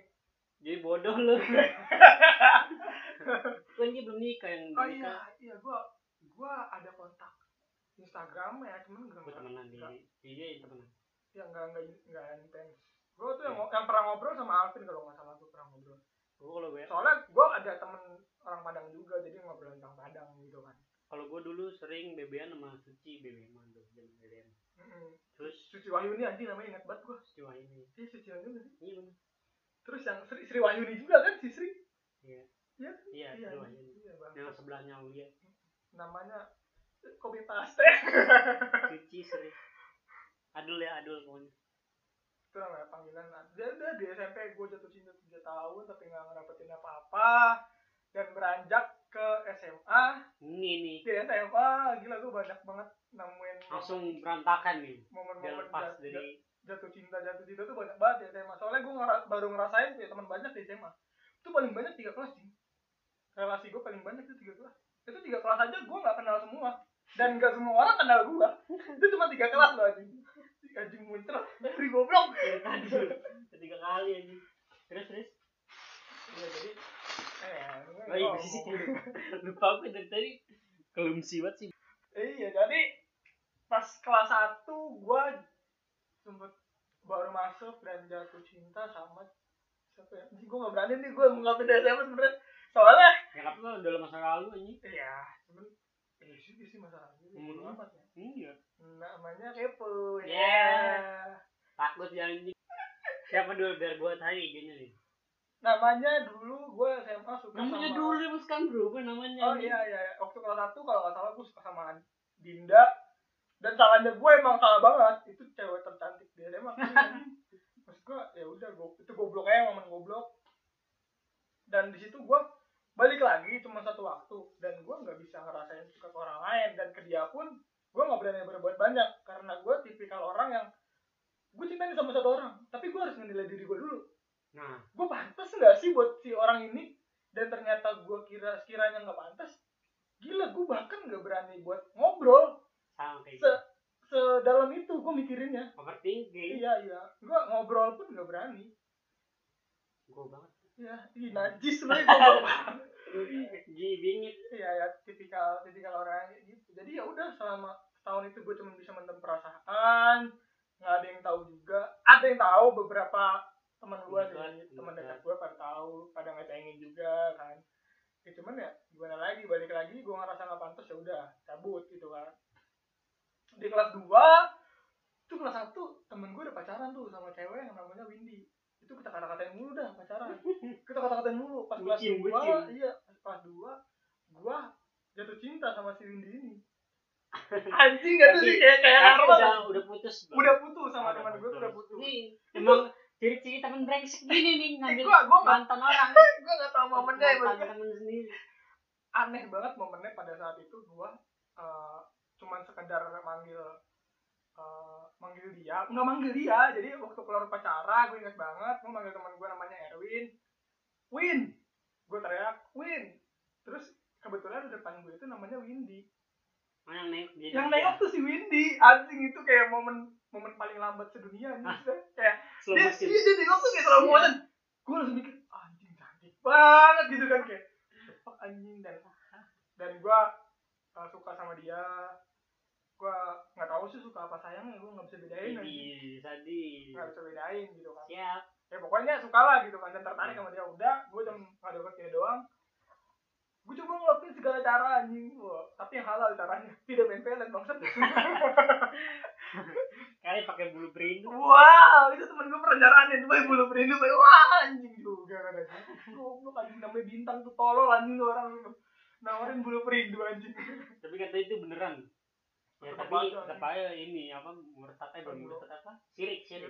Jadi bodoh lu. Kan dia belum nikah yang oh belum iya iya gua gua ada kontak Instagram ya cuman gue temenan di nggak dia yang ya nggak nggak nggak intens. Gua tuh yang, yang pernah ngobrol sama Alvin kalau nggak salah tuh pernah ngobrol. Gue kalau gue soalnya gua ada temen orang Padang juga jadi ngobrol tentang Padang gitu kan. Kalau gue dulu sering bebean sama Suci BBM tuh BBM Mm-mm. terus Suci Wahyuni anjing namanya ingat banget gua. Siwa ini iya Suci Wahyuni iya terus yang Sri, Sri Wahyuni juga kan si Sri? Iya. Iya, iya iya ini iya bang. Yang sebelahnya Ulia namanya kopi paste. Suci sering adul ya adul pokoknya itu namanya panggilan. Dia udah di SMP gue jatuh cinta tiga tahun tapi nggak ngedapetin apa-apa. Dan beranjak ke SMA ini nih di SMA gila gue banyak banget nemuin langsung berantakan nih. Momen-momen jat- dari jatuh cinta jatuh cinta tuh banyak banget di SMA soalnya gue ngera- baru ngerasain punya teman banyak di SMA itu paling banyak tiga kelas sih. Relasi gue paling banyak itu tiga kelas. Itu tiga kelas aja gue nggak kenal semua. Dan nggak semua orang kenal gue itu cuma tiga kelas loh anjing anjing muncul dari goblok. Dari tadi. Ketiga kali aja terus terus. Iya, jadi Eh, oh iya sih lupa aku dari tadi. Kelumsi banget sih. Iya, jadi pas kelas 1 gua sempet baru masuk dan jatuh cinta sama siapa ya? Gua gak berani nih gua ngungkapin dari siapa sebenernya Soalnya ya apa tuh udah masa lalu anjing. Iya, cuman eh juga sih masalahnya. Hmm. bodo amat ya. iya Namanya kepo ya. Yeah. takut ya anjing siapa dulu biar gua tanya gini nih? Namanya dulu gue SMA suka namanya sama dulu emang sekarang berubah namanya Oh iya iya, iya. waktu kelas 1 kalau nggak salah gue suka sama Dinda. Dan salahnya gue emang salah banget. Itu cewek tercantik di SMA Maksud gue ya udah gue itu goblok aja momen goblok. Dan di situ gue balik lagi cuma satu waktu. Dan gue nggak bisa ngerasain suka ke orang lain. Dan ke dia pun gue nggak berani berbuat banyak karena gue tipikal orang yang gue cinta sama satu orang tapi gue harus menilai diri gue dulu. Nah. Gue pantas nggak sih buat si orang ini dan ternyata gue kira sekiranya nggak pantas gila gue bahkan nggak berani buat ngobrol. Sama kayak Se- sedalam itu gue mikirinnya. Overthinking. Iya iya. Gue ngobrol pun nggak berani. Gua banget. Ya ih najis sebenarnya ngobrol Ji bingit iya ya tipikal tipikal orang gitu. Jadi ya udah selama setahun itu gue cuma bisa mendem perasaan nggak ada yang tahu juga. Ada yang tahu beberapa teman gue Dekat, sih teman dekat. gue pada tahu pada ngecengin juga kan. Ya cuman ya gimana lagi balik lagi gue ngerasa nggak pantas ya udah cabut gitu kan. Di kelas 2 itu kelas 1 temen gue udah pacaran tuh sama cewek yang namanya Windy. Itu kita kata-katain mulu dah pacaran. Kita kata-katain mulu. Pas kelas Bucin, 2 bucin. iya pas kelas 2 gua jatuh cinta sama si Windy ini anjing gak sih kayak kayak Arman. udah udah putus belum? udah putus sama teman gue tuh udah putus. nih emang ciri-ciri temen brengsek gini nih ngambil gua- gua mantan orang. gue gak tau momennya ya mantan maksudnya. temen sendiri. Aneh banget momennya pada saat itu gua eh, cuman sekedar manggil eh, manggil dia. Nggak manggil dia jadi waktu keluar pacara gue inget banget gue manggil teman gue namanya Erwin. Win! Gue teriak Win! Terus kebetulan di depan gue itu namanya Windy oh, yang nengok yang dia. nengok tuh si Windy. Anjing itu kayak momen momen paling lambat sedunia anjing. Kayak slow dia, motion. dia, dia nengok tuh kayak slow Iya. motion. Gue langsung mikir anjing cantik banget gitu kan kayak fuck anjing? Dan dan gue uh, suka sama dia. Gue nggak tahu sih suka apa sayangnya gue nggak bisa bedain. Idi, sadis. nggak bisa bedain gitu kan. Siap. ya pokoknya suka lah gitu kan dan tertarik sama dia. Udah gue cuma nggak deket dia doang gue coba ngelakuin segala cara anjing. Tapi yang halal caranya. Tidak main pelet bangsat Kali pakai bulu perindu. wow itu temen gue pernah nyaranin. Gue bulu perindu gue wah anjing. Juga kan goblok anjing. Namanya bintang tuh tolol anjing orang. Nawarin bulu perindu anjing. Tapi kata itu beneran. Ya tapi tetap aja ini apa murtadnya belum murtad apa? Sirik, sirik.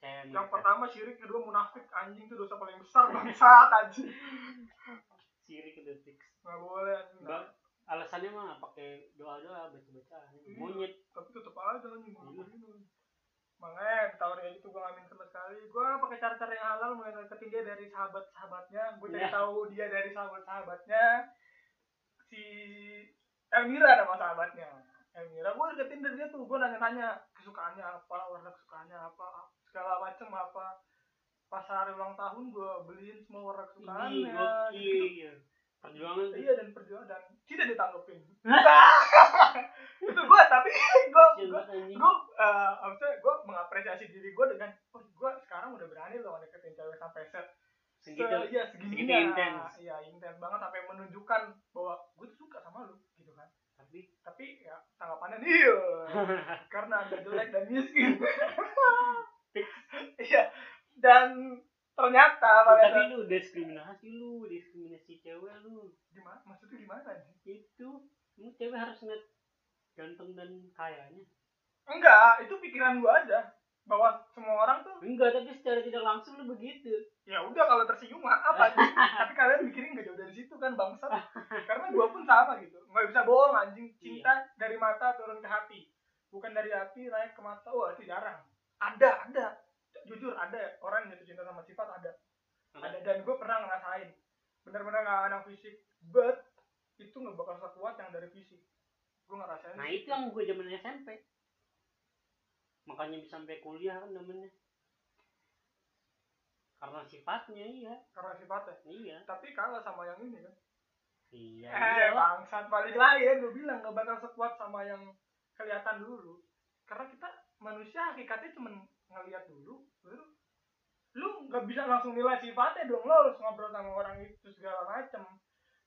Kayak yang pertama syirik. Kedua munafik anjing. Itu dosa paling besar bangsat anjing sirik itu fix. nggak boleh Bang, alasannya mah pakai doa-doa baca-baca Iya. monyet. tapi tetep aja bulu perindu makanya ditawarin kayak gitu gue ngamin sama sekali. Gue pakai cara-cara yang halal mulai deketin dia dari sahabat-sahabatnya. Gue cari Iya. tahu dia dari sahabat-sahabatnya. Si Elmira nama sahabatnya. Elmira gue deketin dari dia tuh. Gue nanya-nanya kesukaannya apa warna kesukaannya apa segala macem apa pas hari ulang tahun gue beliin semua warna kesukaannya gokil. gitu. Perjuangan tuh. iya dan perjuangan dan tidak ditanggepin itu gue tapi gue gue gue uh, maksudnya gue mengapresiasi diri gue dengan oh gue sekarang udah berani loh deketin cewek sampai set Segitu. se iya segitu segininya intens. iya intens banget sampai menunjukkan bahwa gue tuh suka sama lu gitu kan Tapi tapi ya tanggapannya iya karena anda jelek dan miskin iya dan ternyata pada tapi lu diskriminasi lu, diskriminasi cewek lu. gimana? Maksudnya gimana Itu lu cewek harus ngeliat ganteng dan kayanya. enggak itu pikiran gue aja. Bahwa semua orang tuh Enggak, tapi secara tidak langsung lu begitu. ya udah kalau tersinggung aja tapi kalian mikirin nggak jauh dari situ kan bangsat. Karena gua pun sama gitu. Nggak bisa bohong anjing. Cinta dari mata turun ke hati. Bukan dari hati naik ke mata. Wah itu jarang. Ada ada jujur ada orang yang jatuh cinta sama sifat ada. Ada. Dan gue pernah ngerasain. Bener-bener nggak anak fisik. But itu nggak bakal sekuat yang dari fisik. Gue ngerasain. Nah itu yang gue zaman SMP. Makanya bisa sampai kuliah kan namanya. karena sifatnya iya. Karena sifatnya? Iya. Tapi kalah sama yang ini kan? Iya. Eh iyalah. bangsat balik lagi ya gue bilang gak bakal sekuat sama yang kelihatan dulu. Karena kita manusia hakikatnya cuman ngelihat dulu lu nggak bisa langsung nilai sifatnya dong lo harus ngobrol sama orang itu segala macem.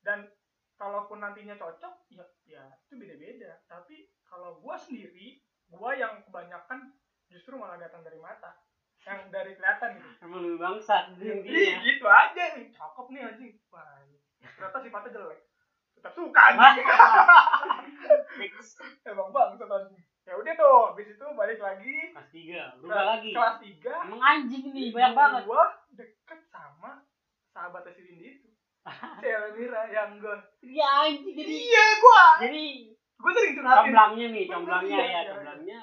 Dan kalaupun nantinya cocok ya ya itu beda-beda. Tapi kalau gua sendiri gua yang kebanyakan justru malah datang dari mata. Yang dari kelihatan gitu. Emang bangsat intinya gitu aja. Nih cakep nih anjing. Wah ternyata sifatnya jelek. Tetap suka anjing. Emang bang anjing ya udah tuh habis itu balik lagi. Kelas tiga ke berubah lagi. kelas tiga emang anjing nih banyak banget. gua deket sama sahabatnya si Windy itu. Si Elmira yang gue iya anjing jadi iya gua jadi gua sering curhatin. Comblangnya nih comblangnya Iya, ya iya. comblangnya.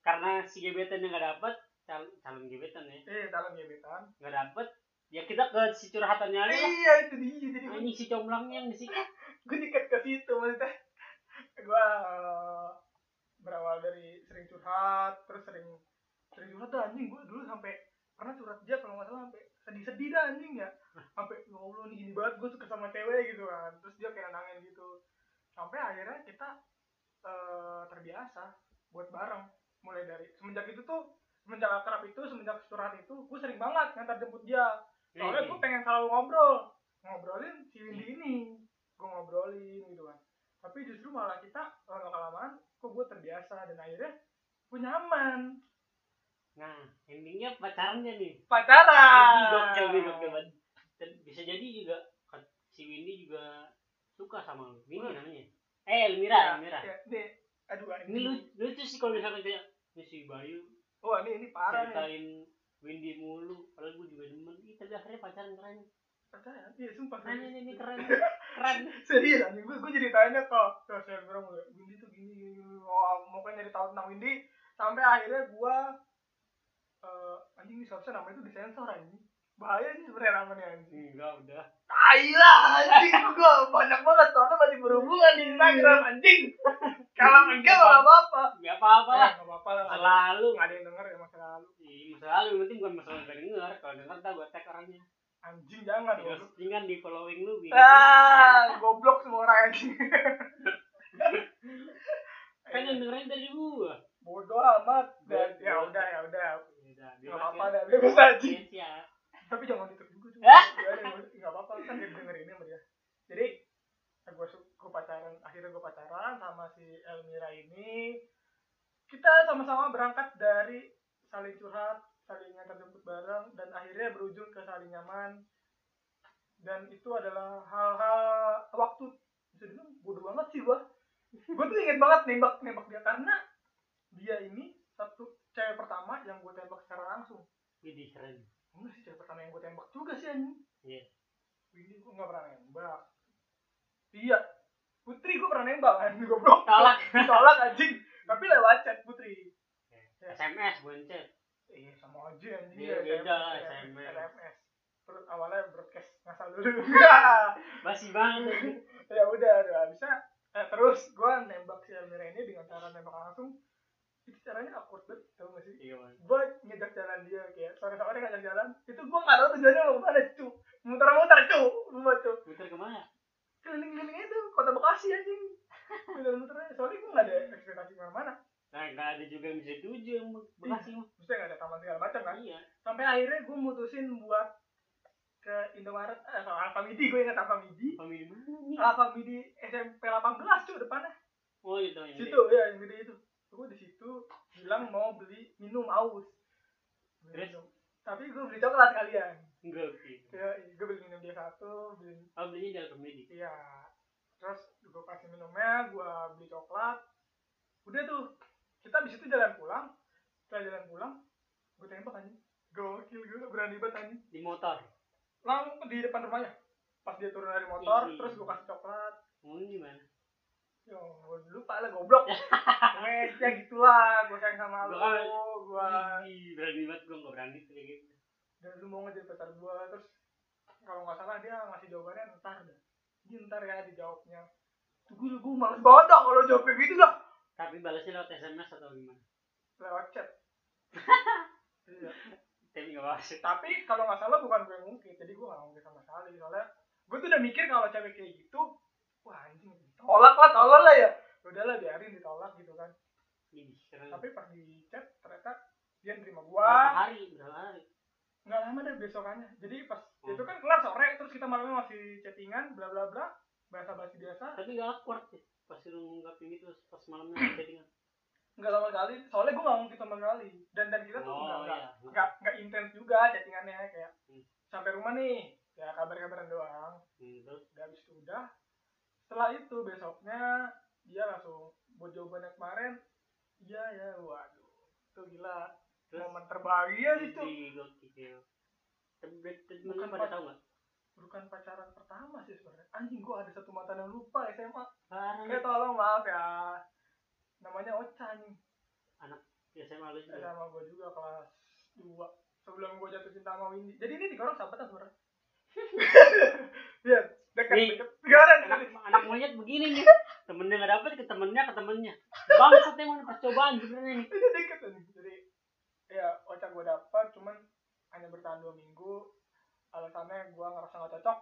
Karena si gebetan yang nggak dapet cal- calon gebetan ya. Eh dalam gebetan. Nggak dapet ya kita ke si curhatannya aja lah. Iya itu dia jadi ini si comblangnya yang disikat gue deket ke situ maksudnya. Gue eh, berawal dari sering curhat terus sering sering curhat dah anjing gue dulu sampai pernah curhat dia kalau nggak salah sampai sedih-sedih dah anjing ya. Sampai ya allah nih gini banget gue suka sama cewek gitu kan. Terus dia kayak nangin gitu. Sampai akhirnya kita eh, terbiasa buat bareng. Mulai dari semenjak itu tuh semenjak akrab itu semenjak curhat itu gue sering banget ngantar jemput dia. Soalnya gue pengen selalu ngobrol. Ngobrolin si Windy ini. Gue ngobrolin gitu kan. Tapi justru malah kita lama kelamaan kok gue terbiasa dan akhirnya gue nyaman nah endingnya pacarannya nih pacaran Ini gokil nih gokil banget. Dan bisa jadi juga si Windy juga suka sama lu. Windy namanya. Eh, Elmira, Ya, Elmira. ya, nih aduh Ini lu lucu sih kalau misalnya kayak ini si Bayu oh ini ini parah nih ceritain Windy mulu, padahal gue juga demen. Ih, tapi akhirnya pacaran keren. Pacaran iya sumpah serius. ini, ini keren. Keren. serius anjing gue gue jadi tanya kok terus saya bilang Windy tuh gini gini gini. oh mau kan nyari tahu tentang Windy sampai akhirnya gue eh anjing ini seharusnya namanya itu disensor anjing bahaya sih sebenarnya namanya anjing Enggak, udah. Tai lah anjing gue banyak banget soalnya masih berhubungan di Instagram anjing kalau enggak nggak apa-apa Enggak apa-apa lah. Eh, nggak apa-apa lah nggak ada- Selalu. nggak ada yang denger ya masa lalu Ih, masalah lu, yang penting bukan masalah gak denger. Kalau denger ntar gue tag orangnya. Anjing jangan goblok settingan di following lu. Ah goblok semua orang anjing. Kan yang dengerin dari gua. bodoh amat. Dan ya udah ya udah. Udah, nggak apa-apa dah bebas anjing. Yes, ya. tapi jangan ditutup juga tuh yang- nggak apa-apa kan dia dengerin sama dia. Jadi gue gue pacaran akhirnya gue pacaran sama si Elmira ini. Kita sama-sama berangkat dari saling curhat saling ngantar jemput bareng dan akhirnya berujung ke saling nyaman dan itu adalah hal-hal waktu bisa dibilang bodoh banget sih gua gue tuh inget banget nembak nembak dia karena dia ini satu cewek pertama yang gue tembak secara langsung Widih, keren. enggak sih cewek pertama yang gue tembak juga sih anjing Iya. Windy gue nggak pernah nembak iya Putri gue pernah nembak kan goblok Tolak. tolak anjing tapi lewat chat Putri. SMS, bukan chat. Iya sama aja anjing Iya, beda SMS. SMS terus awalnya broadcast ngasal dulu Basi banget. ya udah udah bisa eh, terus gue nembak si Elmira ini dengan cara nembak langsung itu caranya awkward banget tau gak sih Iya, Man. gue ngejak jalan dia kayak sore-sore ngajak jalan itu gue nggak tahu tujuannya mau ke mana cu muter-muter cu gue cu Muter ke mana? keliling-keliling itu kota Bekasi anjing muter-muter soalnya gue nggak ada ekspektasi ke mana-mana Nah, nggak ada juga yang bisa tuju yang Bekasi mah. maksudnya nggak ada taman segala macam kan Iya. sampai akhirnya gue mutusin buat ke Indomaret eh kalau Alfamidi gue ingat Alfamidi Family mana nih? Alfamidi SMP 18 cu depannya Oh, itu yang situ ya yang gede itu gue di situ bilang mau beli minum aus Beli Terus? minum. tapi gue beli coklat kalian Enggak, oke. ya gue beli minum dia satu beli Oh, belinya di Alfamidi. iya terus gue kasih minumnya gue beli coklat udah tuh kita abis itu jalan pulang setelah jalan pulang gue tembak anjing gokil gue berani banget anjing Di motor. langsung di depan rumahnya pas dia turun dari motor Ih. terus gue kasih coklat Mau gimana? Yo, lupa lah goblok. Wes, ya gitulah, gue sayang sama lu, Gua kan- Ih, berani banget gue nggak berani kayak gitu. dan lu mau ngejadi pacar gua terus kalau nggak salah dia ngasih jawabannya ntar dah. Ini ntar ya dijawabnya. Tuh gue gue males banget kalau jawab kayak gitu dah. Tapi balasnya lewat SMS atau gimana? Lewat chat. iya. tapi tapi kalau nggak salah bukan gue ngungkit jadi gue nggak ngungkit sama sekali. Soalnya gue tuh udah mikir kalau cewek kayak gitu wah anjing ditolak lah tolol lah ya. Udahlah biarin ditolak gitu kan. Tapi pas di chat ternyata dia nerima berapa gua hari? Berapa hari? Nggak lama deh besokannya. Jadi pas Hmm. itu kan kelar sore terus kita malamnya masih chattingan bla bla bla bahasa basi biasa. Tapi gak awkward ya pas lu ngunggapin gitu pas malamnya chattingan nggak lama sekali. Soalnya gue nggak ngungkit sama sekali. Dan dan kita tuh nggak oh nggak iya. nggak nggak intens juga chattingannya kayak Hmm. sampai rumah nih ya kabar-kabaran doang. Hmm, terus? Udah habis itu udah. Setelah itu besoknya dia langsung buat jawabannya kemarin iya ya waduh itu gila. Terus? Momen terbahagia temen Bukan pada tahu nggak bukan pacaran pertama sih sebenarnya. Anjing gua ada satu mantan yang lupa SMA kayak tolong maaf ya. Namanya Ocha nih ya saya malu juga. Sama gua juga kelas 2 sebelum gua jatuh cinta sama Windy. Jadi ini tiga orang sahabatan sebenarnya. Iya, dekat dekat. Tiga orang anak, dekat. anak monyet begini nih. Temennya nggak dapet ke temennya ke temennya. Bangsat emang percobaan sebenarnya nih. Itu deket nih jadi ya Ocha gua dapat cuman hanya bertahan dua minggu alasannya gua ngerasa nggak cocok.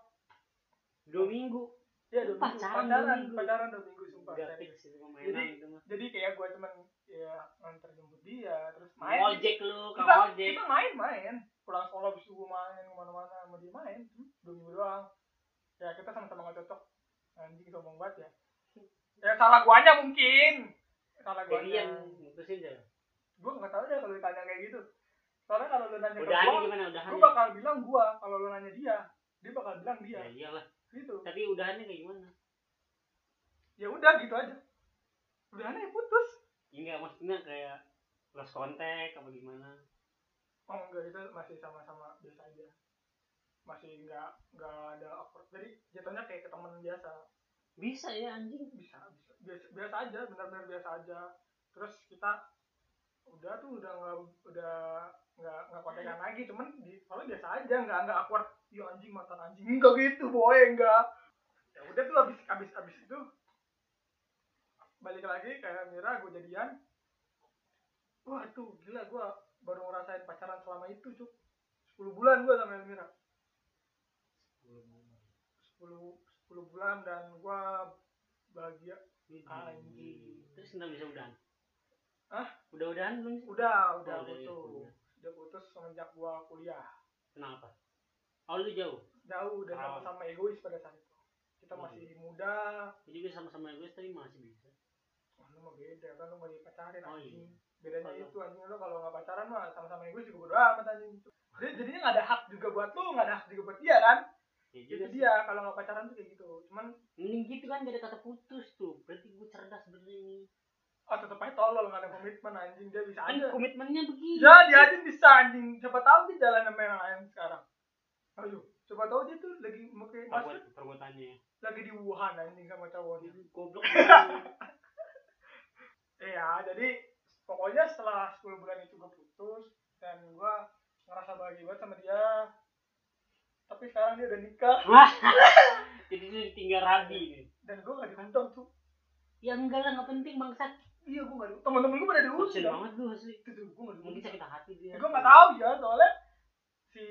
Dua minggu. Ya dua minggu. Pacaran pacaran dua minggu. pacaran dua minggu sumpah fix itu permainan Jadi- itu mah. jadi kayak gua cuman ya nganter jemput dia terus main. Ojek lu kita, ojek. kita main main. Pulang sekolah bisa gue main ke mana-mana sama dia main. Hmm, dua minggu doang. Ya kita sama-sama gak cocok. Anjing sombong banget ya. Ya salah guanya mungkin. Salah jadi guanya yang mutusin aja gue nggak tahu deh kalau ditanya kayak gitu soalnya kalau lu nanya ke udahannya gua gimana? Gue udahannya bakal bilang gua. Kalau lu nanya dia dia bakal bilang dia. Ya iyalah. Gitu. Tapi udahannya kayak gimana? Ya udah gitu aja. Udahannya ya putus. Enggak maksudnya kayak lost contact apa gimana? Oh enggak itu masih sama-sama biasa aja. Masih nggak nggak ada awkward. Jadi jatuhnya kayak ke teman biasa. Bisa ya anjing. Bisa bisa. Biasa, biasa aja benar-benar biasa aja. Terus kita udah tuh udah nggak udah nggak nggak kontekan lagi cuman di soalnya biasa aja nggak nggak awkward. Ya anjing mantan anjing. Enggak gitu boy enggak ya udah tuh abis abis abis itu balik lagi kayak Mira gue jadian. Wah tuh gila gue baru ngerasain pacaran selama itu cuk. 10 bulan gue sama Elmira 10 10 bulan dan gue bahagia. Anjing. terus kenapa bisa udahan Hah? udah udahan belum udah udah Oh, udah, ya, putus. udah. udah putus semenjak gue kuliah. Kenapa? Oh lu jauh? Jauh dan Oh. sama-sama egois pada saat itu. Kita Hmm. masih muda. Gua juga sama-sama egois tapi masih bisa. Wah, lu mah beda kan lu mau dipacarin Oh, anjing. iya. bedanya Kalau- itu anjing. Lu kalau nggak pacaran mah sama-sama egois juga bodo amat anjing. Jadi jadinya nggak ada hak juga buat lu nggak ada hak juga buat dia kan? Ya itu juga sih. dia kalau nggak pacaran tuh kayak gitu. Cuman mending gitu kan gak ada kata putus tuh. Berarti gue cerdas bener ini ah tetep aja tolol nggak ada komitmen anjing. Dia bisa kan aja. komitmennya begini. Ya dia aja bisa anjing. Siapa tahu dia jalan sama yang lain sekarang. Ayo coba tahu dia tuh lagi pakai masker. perbuat perbuatannya. Lagi di Wuhan anjing sama cowoknya. Itu goblok. Iya, jadi pokoknya setelah 10 bulan itu gue putus dan gue ngerasa bahagia banget sama dia. Tapi sekarang dia udah nikah. Wah, jadi dia ditinggal rabi nih. Dan gue gak diundang tuh. ya enggak lah nggak penting bangsat Iya, gue gak. Temen-temen gue pada kasian diundang. banget lu asli Itu gue gak mungkin sakit hati dia. Gue gak tahu ya, soalnya si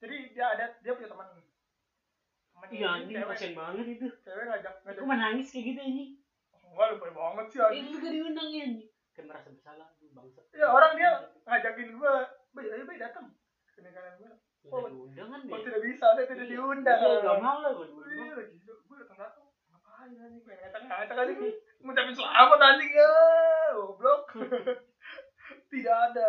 jadi dia ada dia punya teman. Iya ini kasian banget itu. Cewek ngajak ngajak aku menangis kayak gitu anjing? Enggak lebay banget sih anjing. Lu gak diundang ya kan merasa bersalah lu bangsat. Iya, orang dia ngajakin gue bay ayo bay datang ke nikahan gue Ya, oh ya tidak bisa saya tidak diundang. iya gak mau lah gua Iya lagi gue datang datang ngapain anjing pengen ngacak ngacak aja nih ngucapin selamat anjing. Ya goblok. Tidak ada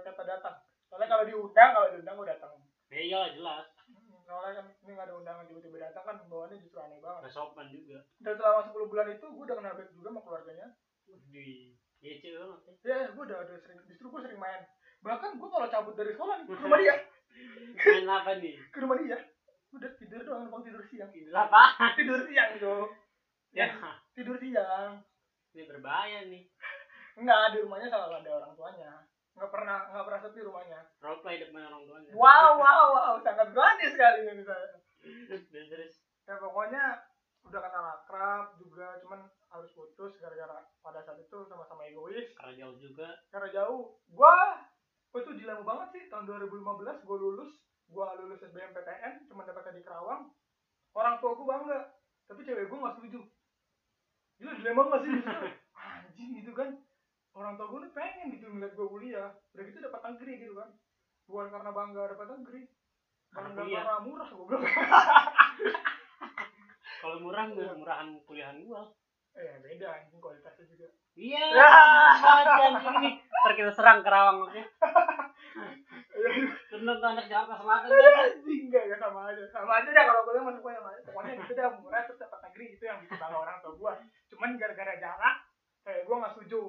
kata datang. Soalnya kalau diundang kalau diundang gue datang. Ya iyalah jelas. Hmm, soalnya kan ini nggak ada undangan tiba-tiba datang kan bawaannya justru aneh banget. Gak sopan juga. Dan selama 10 bulan itu gue udah kenal baik juga sama keluarganya. Di iya banget ya. Ya gue udah, udah sering justru gue sering main. Bahkan gue kalau cabut dari sekolah nih ke rumah dia. Main apa nih? Ke rumah dia. Udah tidur doang numpang tidur siang. Tidur apa tidur siang tuh ya. Tidur siang. Ini berbahaya nih. Enggak, di rumahnya selalu ada orang tuanya. Enggak pernah enggak pernah sepi rumahnya. role play depan orang tuanya. Wow, wow, wow, sangat berani sekali ini saya. terus Ya pokoknya udah kenal akrab juga, cuman harus putus gara-gara pada saat itu sama-sama egois. karena jauh juga. Karena jauh, gua oh itu dilema banget sih. Tahun 2015 gue lulus. Gue lulus SBMPTN cuma dapetnya di Kerawang. Orang tua gue bangga tapi cewek gue nggak setuju gila dilema gak sih? Anjing gitu kan. Orang tua gue nih pengen gitu ngeliat gue kuliah. Udah gitu dapat negeri gitu kan. Bukan karena bangga dapat negeri. Karena karena murah gue bilang kalau murah murah murahan kuliahan gua. Eh beda anjing kualitasnya juga. Iya Ya. macam ini. Ntar kita serang Kerawang oke? Bener tuh anak Jakarta Selatan anjing enggak ya sama aja. Sama aja dah kalau kuliah masuk sama aja pokoknya gitu dah murah terus dapat negeri itu yang bikin bangga orang tua gue cuman gara-gara jarak kayak gue nggak setuju.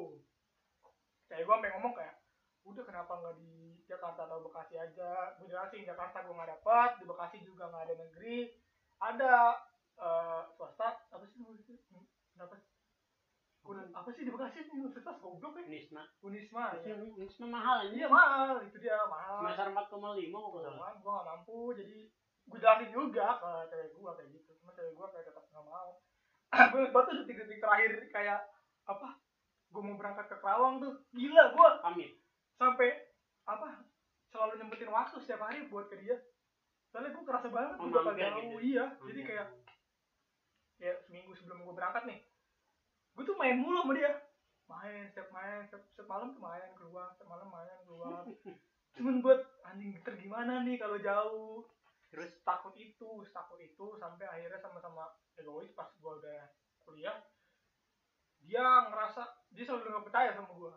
Kayak gue sampai ngomong kayak udah kenapa nggak di Jakarta atau Bekasi aja? Gue jelasin Jakarta gue nggak dapat di Bekasi juga nggak ada negeri. Ada eh, swasta apa sih? Hmm, apa sih di Bekasi? Universitas goblok ya? Nisma Unisma ya. Nisma mahal ini. Iya mahal. Itu dia mahal. Semester 4,5 kok nggak salah. Cuman gue gak mampu jadi gue jelasin juga ke cewek gue kayak gitu. Cuma cewek gue kayak tetap gak mau gue batu detik-detik terakhir kayak apa gue mau berangkat ke Kerawang tuh. Gila gue pamit sampai apa selalu nyempetin waktu setiap hari buat ke dia. Soalnya gue kerasa banget Oh, gue bakal jauh. gitu. iya jadi kayak kayak seminggu sebelum gue berangkat nih gue tuh main mulu sama dia. Main setiap main setiap, setiap malam tuh main keluar setiap malam main keluar. Cuman buat anjing geter gimana nih kalau jauh terus takut itu takut itu sampai akhirnya sama-sama egois pas gue udah kuliah dia ngerasa dia selalu nggak percaya sama gue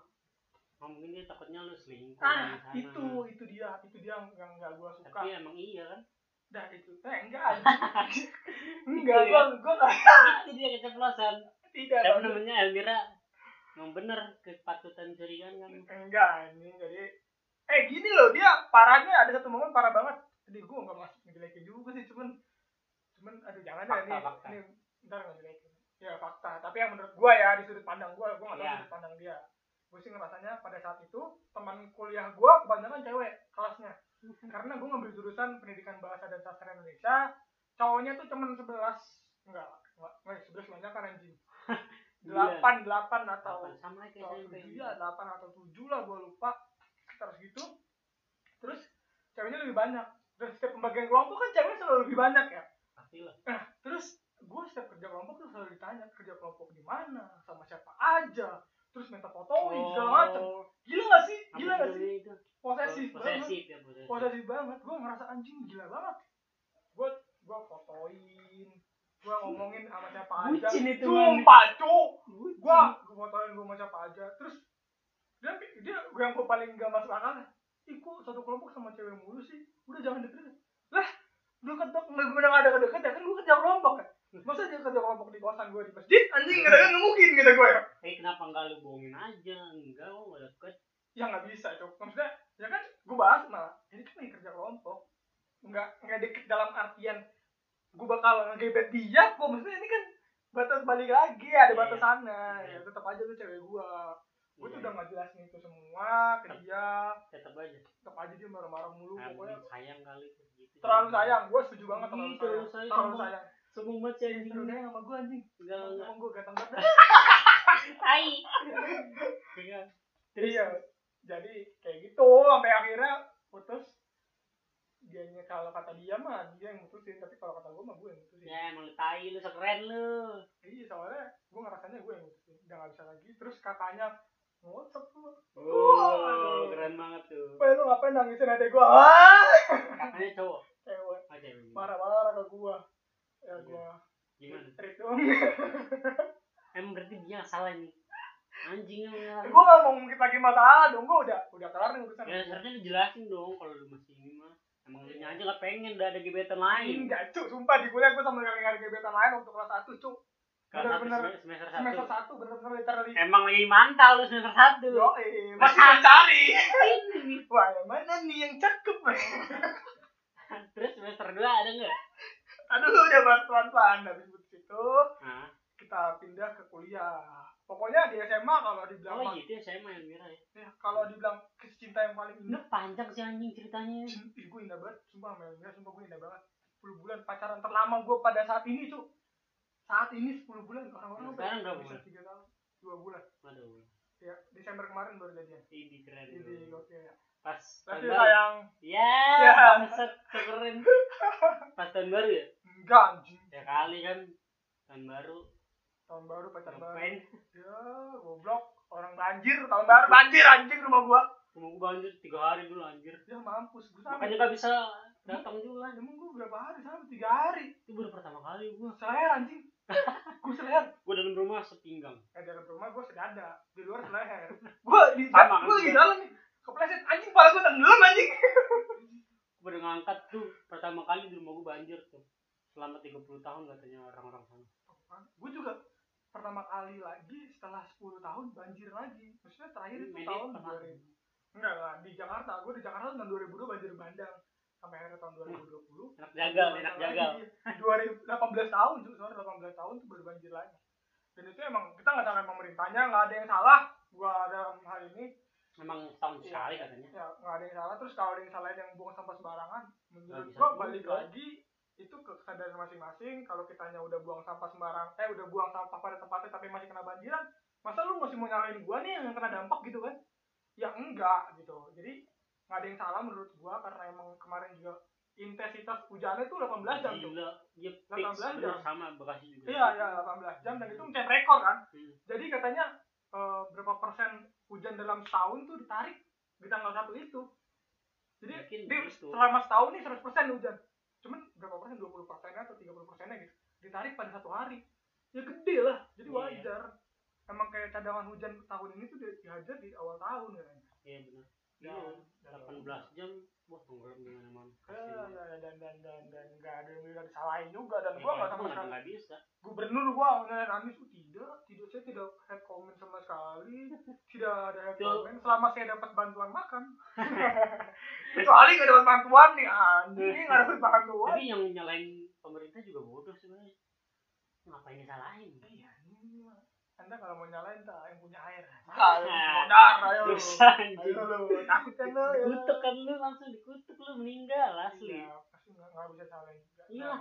oh, mungkin dia takutnya lu selingkuh ah di sana. itu itu dia itu dia yang nggak gue suka. Tapi emang iya kan? Dah itu eh enggak. Enggak gue ya? gue nggak. Itu dia keceplosan. Tidak siapa namanya? Elmira emang bener kepatutan curigaan kan? Enggak anjing jadi eh gini loh dia parahnya ada satu momen parah banget. Jadi gue nggak masuk ngejelekin juga sih cuman cuman aduh jangan deh Fakta, ini fakta. ini ntar ngejelekin ya fakta tapi yang menurut gue ya di sudut pandang gue gue nggak tahu Iya. sudut pandang dia. Gue sih ngerasanya pada saat itu teman kuliah gue kebanyakan cewek kelasnya. Karena gue ngambil jurusan pendidikan bahasa dan sastra Indonesia cowoknya tuh cuman sebelas enggak enggak enggak sebelas banyak kan anjing? Delapan delapan atau sama kayak atau SMP tujuh ya delapan atau tujuh lah gue lupa sekitar segitu. Terus ceweknya lebih banyak dan setiap pembagian kelompok kan ceweknya selalu lebih banyak ya? Pasti lah nah terus gue setiap kerja kelompok tuh selalu ditanya kerja kelompok di mana? Sama siapa aja? Terus minta fotoin segala macem. Gila gak sih? Apa gila gak sih? posesif banget posesif ya posesif. Posesif banget. Gue ngerasa anjing gila banget. Gue gue fotoin gue ngomongin sama siapa aja. Bucin itu, sumpah cuk. Gua gua fotoin gua sama siapa aja. Terus dia dia gua yang paling gak masuk akal ih kok satu kelompok sama cewek mulu sih. Udah jangan deket lah udah ketok nggak udah nggak ada deket ya? Kan gua kerja kelompok kan masa dia kerja kelompok di kosan gua di masjid? Anjing kan nggak mungkin kata gua ya. Eh kenapa enggak lu bohongin aja? Enggak kok enggak deket. Ya nggak bisa cok. Maksudnya ya kan gua bahas malah. Ini kan lagi kerja kelompok nggak nggak deket dalam artian gua bakal ngegebet dia kok maksudnya ini kan batas balik lagi ada Iya. batasannya. Iya. ya tetap aja tuh cewek gua gue tuh Iya. udah nggak jelasin itu semua ke dia. Tetap aja. Tetap aja dia marah-marah mulu Nah, pokoknya. sayang kali gitu. Terlalu sayang gue setuju banget terlalu sayang terlalu sayang. terlalu sayang. Sombong banget sih anjing. terlalu sayang sama gue anjing. Enggak enggak. emang gue ganteng banget tai. Enggak. terus? Iya. Jadi kayak gitu. Sampai akhirnya putus. Dianya kalau kata dia mah dia yang mutusin. Tapi kalau kata gue mah gue yang mutusin. Ya emang lu tai lu sekeren lu. Iya soalnya gue ngerasanya gue yang mutusin. Udah gak bisa lagi. Terus kakaknya ngocok tuh oh keren banget tuh. Wah lu ngapain nangisin adek gue ah katanya cowok? Cewek. Aja yang marah-marah ke gue ya gue gimana? Treat dong. Emang berarti dia salah nih? Anjing yang gue gak mau ngungkit lagi masalah dong. Gue udah udah kelar nih urusan. Ya seharusnya lu jelasin dong kalau lu masih ini mah. Emang lu aja gak pengen udah ada gebetan lain. Enggak cuk. Sumpah di kuliah gue sama gak ada gebetan lain waktu kelas satu cuk. kelas satu bener-bener semester semester satu. satu bener-bener literally. Emang lagi mantau lu semester satu. Yo eh masih mencari Ini. wah yang mana nih yang cakep? Terus semester dua ada nggak? Aduh udah pelan-pelan habis itu kita pindah ke kuliah. Pokoknya di SMA kalau dibilang oh gitu ya saya main mira ya? Ya, kalau dibilang cinta yang paling indah. panjang sih anjing ceritanya. Gue indah banget sumpah Mel. Ya, sumpah gue indah banget. 10 bulan pacaran terlama gue pada saat ini cuk saat ini 10 bulan orang-orang Nah, sekarang berapa bisa bulan? tiga tahun dua bulan aduh ya Desember kemarin baru jadian ini keren jadi gokil ya pas tahun baru sayang. ya Ya. bangsat keren pas tahun baru ya Enggak anjing. ya kali kan tahun baru Tahun baru pacar baru. Ya, goblok. Orang banjir tahun baru banjir anjing rumah gua. rumah gua banjir tiga hari dulu anjir Ya mampus gua sampai. makanya gak bisa datang juga Emang gua berapa hari sampai tiga hari. itu baru pertama kali gua Seleher anjing. gua seleher. gua dalam rumah sepinggang Eh dalam rumah gua sedada, di luar seleher. Gua di Sama gua lagi jalan nih. Kepleset anjing kepala gua tenggelam anjing. gua udah ngangkat tuh pertama kali di rumah gua banjir tuh selama 30 tahun katanya orang-orang sana Gua juga pertama kali lagi setelah 10 tahun banjir lagi. Maksudnya terakhir itu tahun pernah. 2000. Enggak lah, di Jakarta. Gua di Jakarta tahun 2002 banjir bandang. Sampai akhirnya tahun 2020. enak jagal enak jagal 2018 tahun tuh, sorry 18 tahun tuh baru banjir lagi. Dan itu emang kita nggak salahkan pemerintahnya, nggak ada yang salah. Gua dalam hal ini memang setahun Iya. sekali katanya ya nggak ada yang salah. Terus kalau ada yang salah yang buang sampah sembarangan, menurut gua juga. balik lagi itu ke kesadaran masing-masing. Kalau kitanya udah buang sampah sembarang, eh udah buang sampah pada tempatnya tapi masih kena banjiran, masa lu masih mau nyalain gua nih yang kena dampak gitu kan? Ya enggak gitu. Jadi nggak ada yang salah menurut gua karena emang kemarin juga intensitas hujannya tuh 18 jam tuh. gila dia 18 fix jam. bener sama Bekasi juga Iya, iya 18 jam dan itu mencetak rekor kan. Hmm. Jadi katanya eh, berapa persen hujan dalam setahun tuh ditarik di tanggal satu itu. Jadi Mungkin di, gitu. selama setahun nih 100 persen hujan. Cuman berapa persen 20 persennya atau 30 persennya gitu ditarik pada satu hari. Ya gede lah. Jadi Iya. wajar. Emang kayak cadangan hujan tahun ini tuh di- dihajar di awal tahun kan. iya benar Dan, Iya, 18 jam. Wah tenggelam mana-mana Ya, ya, ya, dan dan dan dan nggak ada yang bisa disalahin juga. Dan Ya, gua nggak sama itu sekali nggak bisa. gubernur gua ngeliat Anies tuh tidak. Tidak saya tidak head comment sama sekali. Tidak ada head comment. Selama saya dapat bantuan makan. Kecuali nggak dapat bantuan nih anjing. Nggak dapat bantuan. Tapi yang nyalain pemerintah juga bodoh sebenarnya. Ngapain disalahin? Iya ini mah. Anda kalau mau nyalain tak yang punya air. Ah, modar ayo lu. Ayo lu takut kan lu ya. dikutuk kan lu langsung dikutuk lu meninggal asli. Iya, pasti nggak nggak bisa salahin juga. Iya.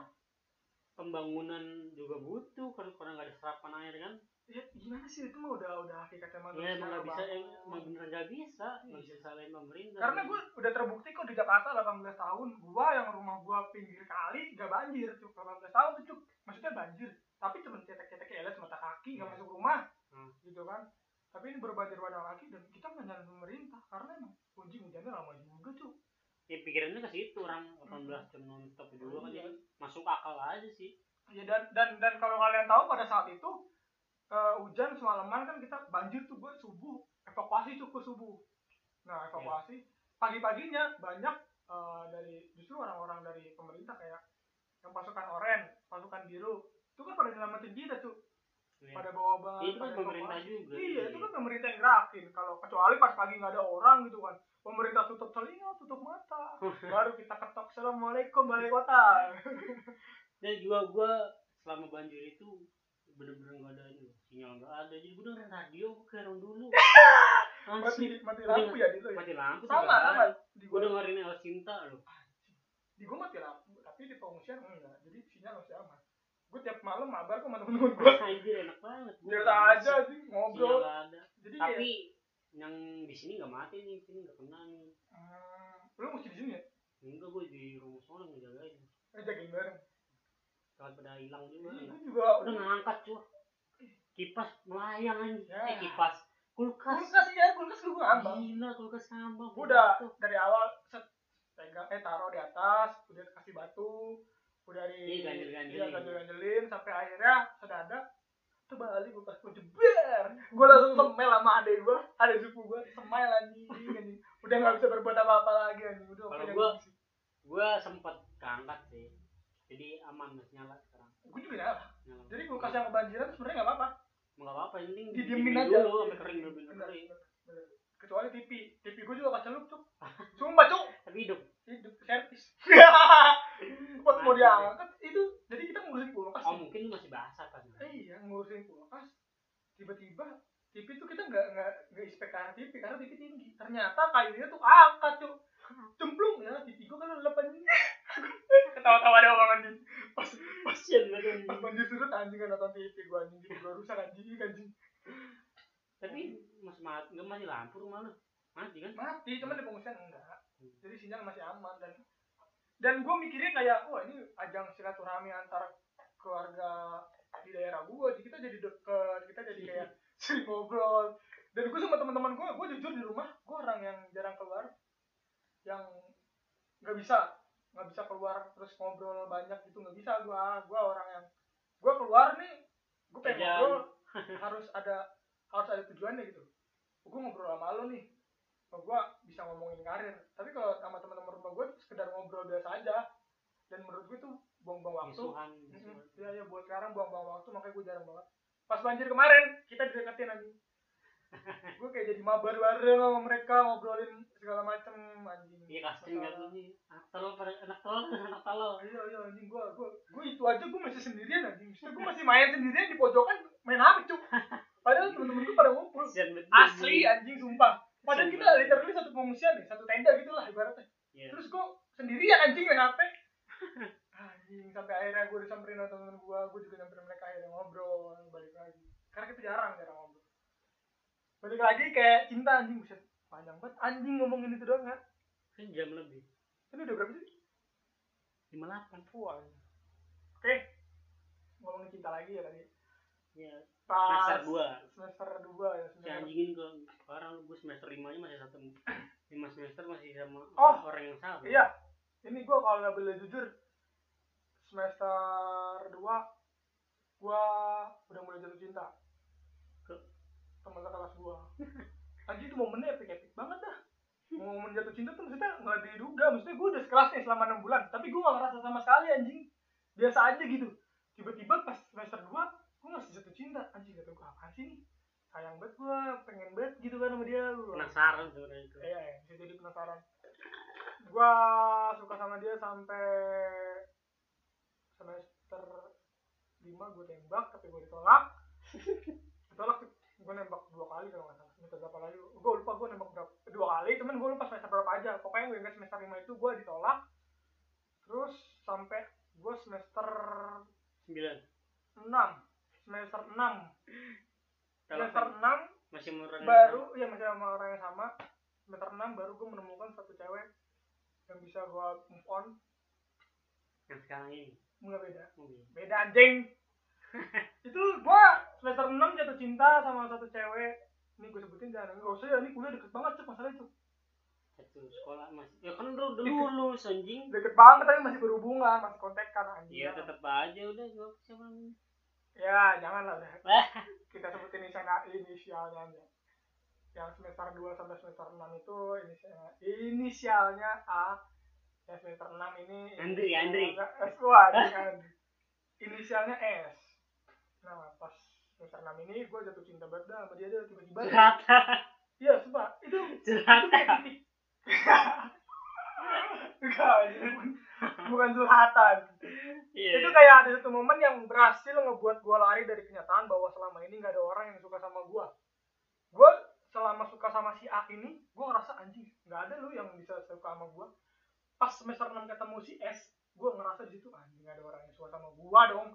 pembangunan juga butuh kalau karena nggak ada serapan air kan? Ya gimana sih? Itu mah udah udah hakikatnya manusia ya emang nggak bisa emang beneran nggak bisa. Nggak bisa salahin pemerintah. Karena gue udah terbukti kok di Jakarta 18 tahun. Gua yang rumah gua pinggir kali gak banjir cuk. 18 tahun tuh cuk. Maksudnya banjir tapi cuma cetek-cetek ya semata kaki gak Iya. masuk rumah Hmm. gitu kan. Tapi ini berbanjir pada kaki dan kita nggak nyalain pemerintah karena emang kunci hujannya lama juga cuk. Ya pikirannya ke situ orang 18 jam nonstop dulu kan Iya. jadi masuk akal aja sih. Ya dan dan dan kalau kalian tahu pada saat itu eh, hujan semalaman kan kita banjir tuh gue subuh. Evakuasi cukup subuh. Nah evakuasi. Pagi-paginya banyak eh, dari justru orang-orang dari pemerintah kayak yang pasukan oranye pasukan biru itu kan pada nyelamatin kita tuh. Iya. pada bawa bawa itu kan pemerintah juga. Iya itu kan pemerintah yang gerakin. Kalau kecuali pas pagi nggak ada orang gitu kan. Pemerintah tutup telinga tutup mata. Baru kita ketok assalamualaikum balai kota. Dan juga gua selama banjir itu bener-bener nggak ada ini sinyal nggak ada. Jadi gua dengerin radio kayak orang dulu. Mati mati lampu ya di lu ya? Mati lampu sama sama. Gua gua dengerin El Sinta loh. Di gua mati lampu tapi di pengungsian enggak. Jadi sinyal masih aman gua tiap malam mabar kok sama temen-temen gua. Anjir enak banget. Biasa aja sih ngobrol. Jadi tapi ya, yang di sini nggak mati nih sini nggak kena nih. Hmm, lu mesti di sini ya? Enggak gua di rumah sana ngejagain eh jagain bareng. Kalau pada hilang juga Ini nggak. gua juga udah ngangkat cuy. Kipas melayang anjing. Ya. eh kipas. Kulkas. Kulkas ya kulkas gua ngambang gila kulkas ngambang Gua udah dari awal set pegang eh taruh di atas udah kasih batu udah di Iya, ganjel-ganjelin. iya, ganjel-ganjelin sampai akhirnya sedada terbalik gue pas gue jeber. Gue langsung semel sama adek gue adek suku gue semel anjing anjing. Udah nggak bisa berbuat apa-apa lagi anjing. Udah Kalau gua- gua sempet keangkat sih. Jadi aman masih nyala sekarang. Gue juga nyala. Nyala. Jadi kulkas yang kebanjiran sebenarnya nggak apa-apa. Nggak apa-apa yang penting Didiemin aja. dulu sampai kering bener-bener Bener, kering. bener, bener. Kecuali TV TV gue juga kacelup cuk. Sumpah cuk. Tapi hidup. Hidup servis. Pas mau diangkat itu jadi kita ngurusin kulkas oh mungkin masih basah kan iya ngurusin kulkas tiba-tiba TV tuh kita nggak nggak nggak inspek arah TV karena TV tinggi. Ternyata kayunya tuh angkat tuh cemplung ya. TV gua kan lepan ketawa-tawa doang anjing. Pas banget pas banjir surut anjing kan nonton TV gua anjing. TV gua rusak anjing anjing tapi masih mati nggak masih lampu rumah lu? Mati kan? Mati cuman di pengungsian enggak. Jadi sinyal masih aman dan dan gue mikirnya kayak wah ini ajang silaturahmi antara keluarga di daerah gue kita jadi deket kita jadi kayak sering ngobrol. Dan gue sama teman-teman gue gue jujur di rumah gue orang yang jarang keluar. Yang nggak bisa nggak bisa keluar terus ngobrol banyak gitu nggak bisa gue gue orang yang gue keluar nih gue pengen ngobrol. Harus ada harus ada tujuannya gitu gue ngobrol sama lo nih oh, gue bisa ngomongin karir tapi kalau sama teman-teman rumah gue sekedar ngobrol biasa aja dan menurut gue tuh buang-buang waktu misuhan Mm-mm. Iya iya buat sekarang buang-buang waktu makanya gue jarang banget. Pas banjir kemarin kita dideketin anjing. gue kayak jadi mabar bareng sama mereka ngobrolin segala macem anjing. iya Masalah. kan lu nih anak telur pada anak telur anak telur Iya iya anjing gue gue gue itu aja gue masih sendirian anjing. Maksudnya gue masih main sendirian di pojokan main HP cuk. Padahal temen-temen gue pada ngumpul. Asli anjing sumpah. Padahal kita literally satu pengungsian nih, satu tenda gitu lah ibaratnya. Iya. Terus gue sendirian anjing main HP. Anjing sampai akhirnya gue disamperin sama temen gue, gue juga nyamperin mereka akhirnya ngobrol balik lagi. Karena kita jarang jarang ngobrol. Balik lagi kayak cinta anjing buset panjang banget anjing ngomongin itu doang nggak? kan jam lebih Ini udah berapa sih? lima delapan Wah. Oke. Ngomongin cinta lagi ya tadi. ya Pas semester dua semester dua ya si semester. anjingin ke sekarang gue semester lima aja masih satu lima semester masih sama Oh. orang yang sama Iya. Ini gue kalau nggak boleh jujur semester 2 gua udah mulai jatuh cinta Ke? teman sekelas gua anjing itu momennya epic epic banget dah momen jatuh cinta tuh maksudnya nggak diduga maksudnya gua udah sekelas nih selama enam bulan tapi gua nggak ngerasa sama sekali anjing biasa aja gitu tiba-tiba pas semester 2 gua ngerasa jatuh cinta anjing gak tau gua apa sih nih sayang banget gua pengen banget gitu kan sama dia gua penasaran sebenarnya itu Iya, iya, bisa jadi penasaran. Gua suka sama dia sampai semester 5 gue tembak tapi gue ditolak. ditolak gue nembak dua kali kalau nggak salah. Semester berapa lagi? Gue lupa gue nembak berapa dua kali, cuman gue lupa semester berapa aja. Pokoknya gue ingat semester 5 itu gue ditolak. Terus sampai gue semester sembilan 6 semester 6 semester Kalau 6 masih murah baru ya masih sama orang yang sama. Semester 6 baru gue menemukan satu cewek yang bisa gue move on. Yang sekarang ini? Nggak beda. Iya. beda anjing. Itu gue semester 6 jatuh cinta sama satu cewek. Ini gue sebutin jangan nggak usah ya ini kuliah deket banget cek masalah itu satu sekolah masih ya kan udah lulus anjing. deket banget tapi masih berhubungan masih kontekan anjing. Iya tetap aja udah siapa namanya ya jangan lah udah kita sebutin inisialnya inisialnya aja yang semester 2 sampai semester 6 itu inisialnya inisialnya A yang semester 6 ini Andri, Andri. S wah Andri, Andri. inisialnya S nah pas semester 6 ini gue jatuh cinta banget dah sama dia dia tiba-tiba Curhata. iya sumpah itu itu Curhata. kayak titik Enggak, bukan, curhatan. Iya. itu kayak ada satu momen yang berhasil ngebuat gue lari dari kenyataan bahwa selama ini nggak ada orang yang suka sama gue gue selama suka sama si A ini gue ngerasa anjing nggak ada lu yang bisa suka sama gue pas semester 6 ketemu si S gue ngerasa di situ anjing nggak ada orang yang suka sama gue dong.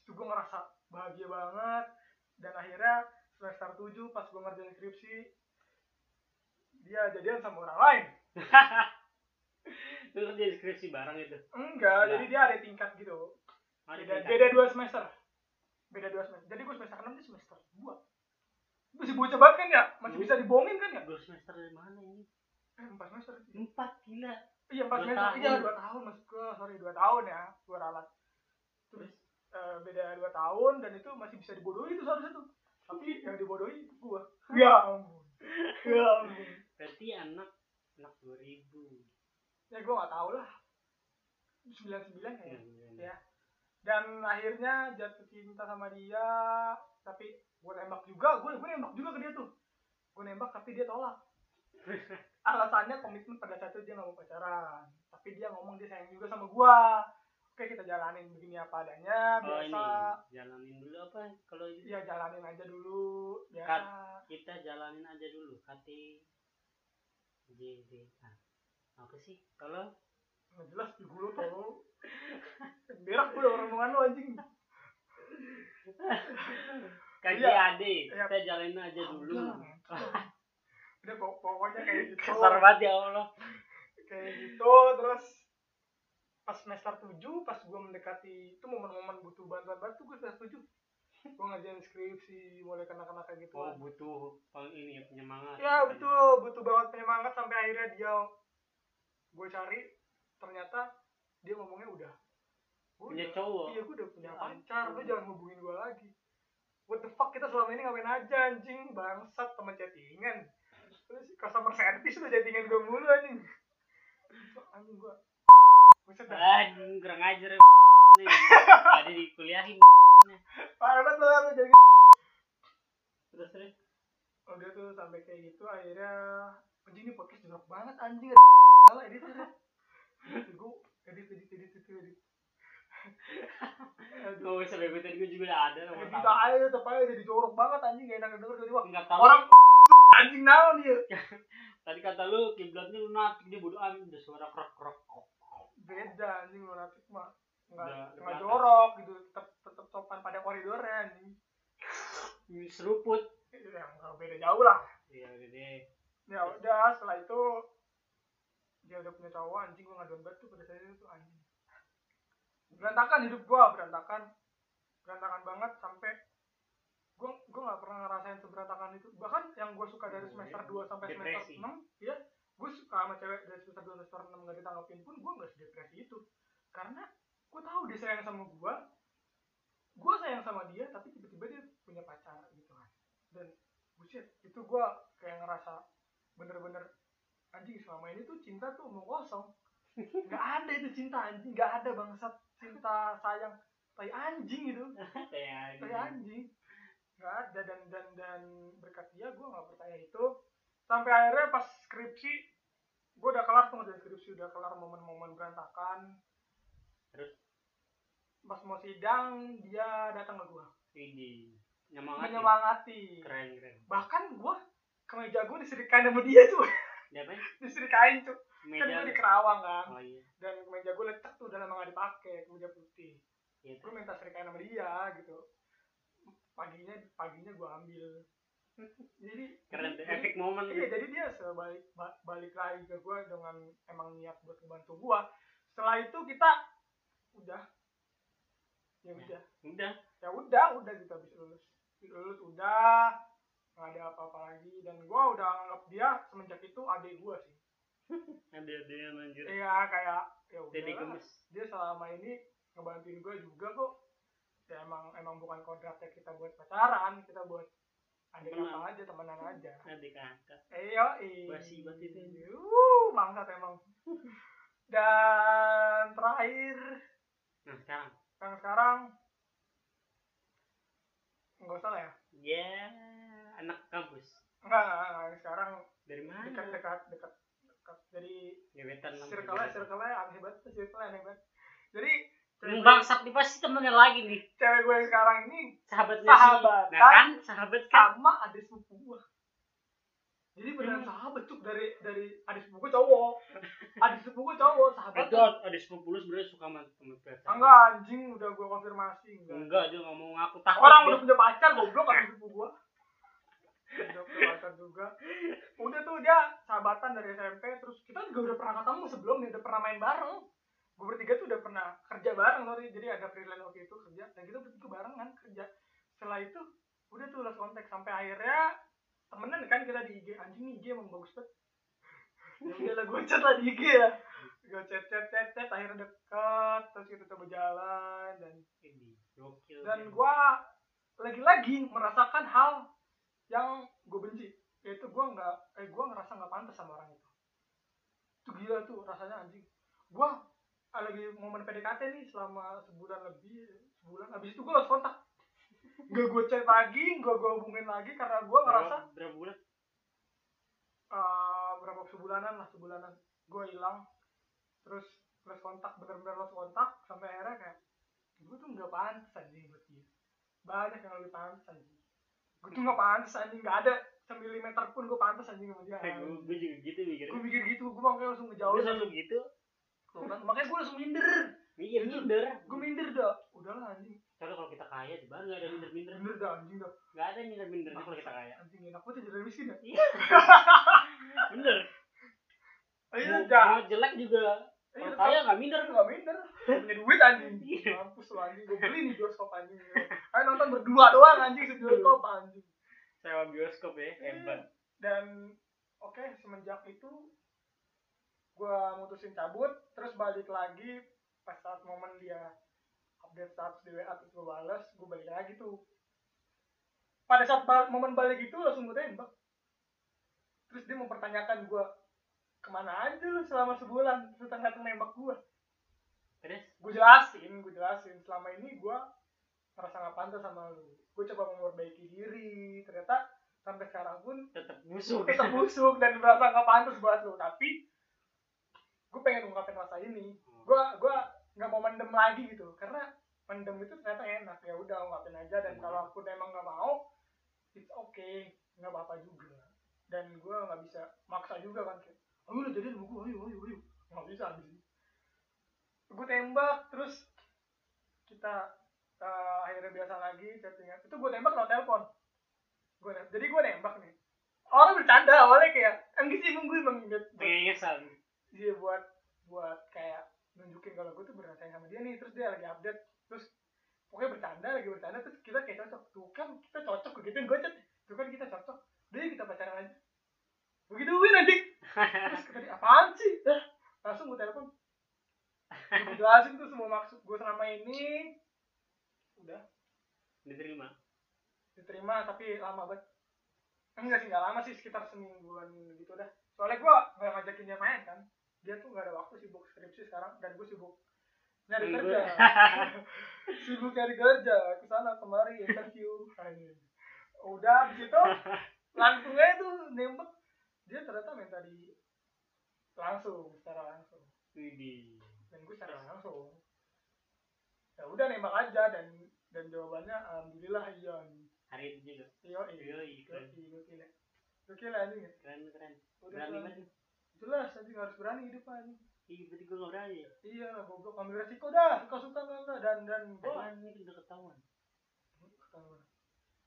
Situ gue ngerasa bahagia banget. Dan akhirnya semester 7 pas gue ngerjain skripsi dia jadian sama orang lain Lu kerja deskripsi barang itu. enggak Enggak. jadi dia ada tingkat gitu Ada beda tingkat. beda dua semester beda dua semester jadi gue semester enam dia semester dua masih bocah banget kan ya masih bisa dibohongin kan ya Dua semester dari mana ini? eh empat semester Empat gila. iya empat Dua semester tahun. iya dua tahun maksud gue sorry dua tahun ya gue ralat terus eh, beda dua tahun dan itu masih bisa dibodohi itu seharusnya tuh tapi yang dibodohi gue ya ampun ya ampun Berarti anak anak 2000. Ya gue nggak tahu lah. Sembilan sembilan kayaknya ya. Dan akhirnya jatuh cinta sama dia tapi gue nembak juga. Gue gue nembak juga ke dia tuh. Gue nembak tapi dia tolak. Alasannya komitmen pada saat itu dia nggak mau pacaran. Tapi dia ngomong dia sayang juga sama gue oke kita jalanin begini apa adanya Oh ini biasa jalanin dulu apa? Kalau ya jalanin aja dulu biasa. Kita jalanin aja dulu KT JD Ah, apa sih? Kalau nggak jelas di gue tolong berak gue orang omongan lu anjing. KJAD Iya. kita jalanin aja dulu. Udah, udah pok- pokoknya kayak gitu. Kasar banget ya Allah. Kayak gitu terus pas semester 7 pas gue mendekati itu momen-momen butuh bantuan banget tuh gue semester 7 gue ngajarin skripsi mulai kena-kena kayak gitu oh butuh peng ini ya penyemangat. Ya betul. Butuh banget penyemangat sampai akhirnya dia gue cari ternyata dia ngomongnya udah. Gua punya udah- cowok? Iya gue udah punya Ya pacar. Lu jangan hubungin gue lagi. What the fuck kita selama ini ngapain aja anjing? Bangsat teman chattingan. Terus customer service udah chattingan gue mulu anjing. Anjing gue Buset dah. anjing kurang ajar ya ada dikuliahin parah banget lu jadi terus terus? Udah tuh sampai kayak gitu akhirnya anjing ini podcast jorok banget anjing. Salah edit edit gue edit edit edit edit edit. Gak usah bego tadi gue juga udah ada mau edit aja tetep aja jadi jorok banget anjing. Gak enak denger tahu. Orang anjing naon dia? Tadi kata lu kiblatnya lunatik dia bodo amat. Udah suara krok krok beda anjing lunatik mah. Nggak Udah- udah nggak belakang. jorok gitu. Tetep tetep sopan pada koridornya anjing. Seruput. Nggak beda jauh lah. Iya deh ya udah setelah itu dia udah punya cowok anjing gua ngaduan banget tuh pada saat itu tuh anjing berantakan hidup gua berantakan berantakan banget sampai gua gua nggak pernah ngerasain seberantakan itu bahkan yang gua suka dari Oh, semester iya. 2 sampai semester Depresi. 6 ya gua suka sama cewek dari semester 2 semester 6 nggak ditanggapin pun gua nggak sedepresi itu karena gua tahu dia sayang sama gua gua sayang sama dia tapi tiba-tiba dia punya pacar gitu kan dan buset itu gua kayak ngerasa bener-bener anjing selama ini tuh cinta tuh omong kosong. Nggak ada itu cinta anjing. Nggak ada bangsat cinta sayang. Tai anjing itu. Kayak tai anjing. Nggak ada. Dan dan dan berkat dia gue nggak percaya itu. Sampai akhirnya pas skripsi gue udah kelar tuh ngerjain skripsi. Udah kelar momen-momen berantakan. Terus? pas mau sidang dia datang ke gue ini. Nyemangati menyemangati. Keren keren. Bahkan gue kemeja gue diserikain sama dia tuh apa? Diserikain tuh kan gue di Kerawang kan. Oh iya. Dan kemeja gue lecek tuh udah lama gak dipakai kemeja putih. Iya, gue minta serikain sama dia gitu. Paginya paginya gue ambil. Jadi keren tuh jadi- efek momen iya jadi dia sebalik ba- balik lagi ke gue dengan emang niat buat ngebantu gue setelah itu kita udah. Ya Ya. udah. udah. Ya udah udah gitu habis lulus. Lulus udah nggak ada apa-apa lagi. Dan gue udah anggap dia semenjak itu adik gue sih. Ada ada yang anjir. Iya kayak ya udah dia selama ini ngebantuin gue juga kok. Ya emang emang bukan kontraknya kita buat pacaran kita buat adik apa aja temenan aja. Adik kakak. Eh eh Basi banget itu. uh bangsat emang. Dan terakhir. Nah sekarang? Yang sekarang nggak usah lah ya. Ya anak kampus. Enggak enggak, sekarang dari mana? dekat dekat dekat dekat. Jadi gebetan circle circle aneh banget circle aneh banget. Jadi gue- bangsat nih pasti temennya lagi nih. Cewek gue yang sekarang ini sahabatnya Sahabat, nah kan? sahabat kan? sama adik sepupu gua. Jadi beneran sahabat cuk dari dari adik sepupu cowok. Adik sepupu gua cowok sahabat itu ada sepupu lu sebenarnya suka sama temen pacar enggak anjing udah gua konfirmasi enggak. Enggak dia nggak mau ngaku takut orang dia. udah punya pacar goblok adik sepupu gua punya pacar juga. Udah tuh dia sahabatan dari SMP terus kita juga udah pernah ketemu sebelumnya udah pernah main bareng. Gue bertiga tuh udah pernah kerja bareng sorry jadi ada freelance waktu itu kerja dan kita bertiga barengan kerja. Setelah itu udah tuh lost kontak sampai akhirnya temenan kan kita di IG anjing nih IG emang bagus banget. Ya udah lah gue chat lah di IG ya. Gue chat chat chat chat akhirnya deket terus kita coba jalan dan Ini, dan gua lagi-lagi merasakan hal yang gue benci. Yaitu gua nggak eh gua ngerasa nggak pantas sama orang itu. Itu gila tuh rasanya anjing. Gua ah, lagi momen PDKT nih selama sebulan lebih sebulan habis itu gua harus kontak gak gue chat lagi gak gue hubungin lagi karena gua ngerasa berapa, berapa bulan? Eh, berapa sebulanan lah sebulanan. Gue hilang. Terus lost kontak bener-bener lost kontak sampai akhirnya kayak gue tuh nggak pantas anjing buat dia. Banyak yang lebih pantas anjing gue tuh gak pantas anjing gak ada semilimeter pun gue pantas anjing sama dia eh, hey, gue, gue juga gitu mikir gue mikir gitu gue makanya langsung ngejauh gue langsung gitu kan, makanya gue langsung minder mikir minder gue minder dah udahlah anjing Coba kalau kita kaya tuh baru gak ada minder-minder. Minder dah anjing dah. Gak ada minder-minder kalau kita kaya. Anjing enak banget jadi miskin ya. Iya. Bener. Ayo, iya, jelek juga kalau kaya nggak minder nggak minder. Punya duit anjing. Iya. mampus lu anjing. Gue beli nih bioskop anjing. Ayo nonton berdua doang anjing sebioskop anjing. Sewa bioskop ya hebat. Dan oke semenjak itu gua mutusin cabut. Terus balik lagi pas saat momen dia update status di WA terus gua bales gua balik lagi tuh. Pada saat bal- momen balik itu langsung gua tembak. Terus dia mempertanyakan gua ke mana aja lu selama sebulan? Datang nembak gua. Terus? Gue jelasin gue jelasin. Selama ini gue merasa nggak pantas sama lu. Gue coba memperbaiki diri. Ternyata sampai sekarang pun tetap musuh tetap busuk dan merasa nggak pantas buat lu. Tapi gue pengen ungkapin rasa ini. Gue gue nggak mau mendem lagi gitu. Karena mendem itu ternyata enak. Ya udah ungkapin aja. Dan kalau aku emang nggak mau it's okay. Nggak apa-apa juga. Dan gue nggak bisa maksa juga kan ayo lu jadi gue ayo ayo ayo. Nggak bisa abis ini gue tembak terus kita eh, akhirnya biasa lagi chattingan itu gue tembak lewat telepon. Gue jadi gue nembak nih. Orang bercanda awalnya kayak enggak sih emang gue emang inget pengengesan dia buat buat kayak nunjukin kalau gue tuh beneran sayang sama dia nih. Terus dia lagi update. Terus pokoknya bercanda lagi bercanda terus kita kayak cocok. Tuh kan kita cocok begitu gue chat. Tuh kan kita cocok. Deh kita pacaran aja begitu gue nanti terus kata dia apaan sih? Dah langsung gue telepon. Gue jelasin tuh semua maksud gue selama ini. Udah. Diterima? Diterima tapi lama banget. Enggak sih nggak lama sih sekitar semingguan gitu dah. Soalnya gue nggak ngajakin dia main kan. Dia tuh nggak ada waktu sibuk skripsi sekarang dan gue sibuk nyari kerja. Sibuk nyari kerja ke sana kemari interview. Anjing. udah di situ langsung aja tuh nembak dia ternyata minta di langsung secara langsung Widih. dan gue secara langsung ya udah nembak aja dan dan jawabannya alhamdulillah iya hari itu juga iya iya Yoi, keren. Gokil, gokil ya. Gokil anjing keren keren Udah berani jelas. banget Jelas anjing harus berani hidup anjing. iya berarti gue gak berani ya Iya, goblok ambil resiko dah, suka suka enggak enggak dan dan gua Apaan ini udah ketahuan ketahuan.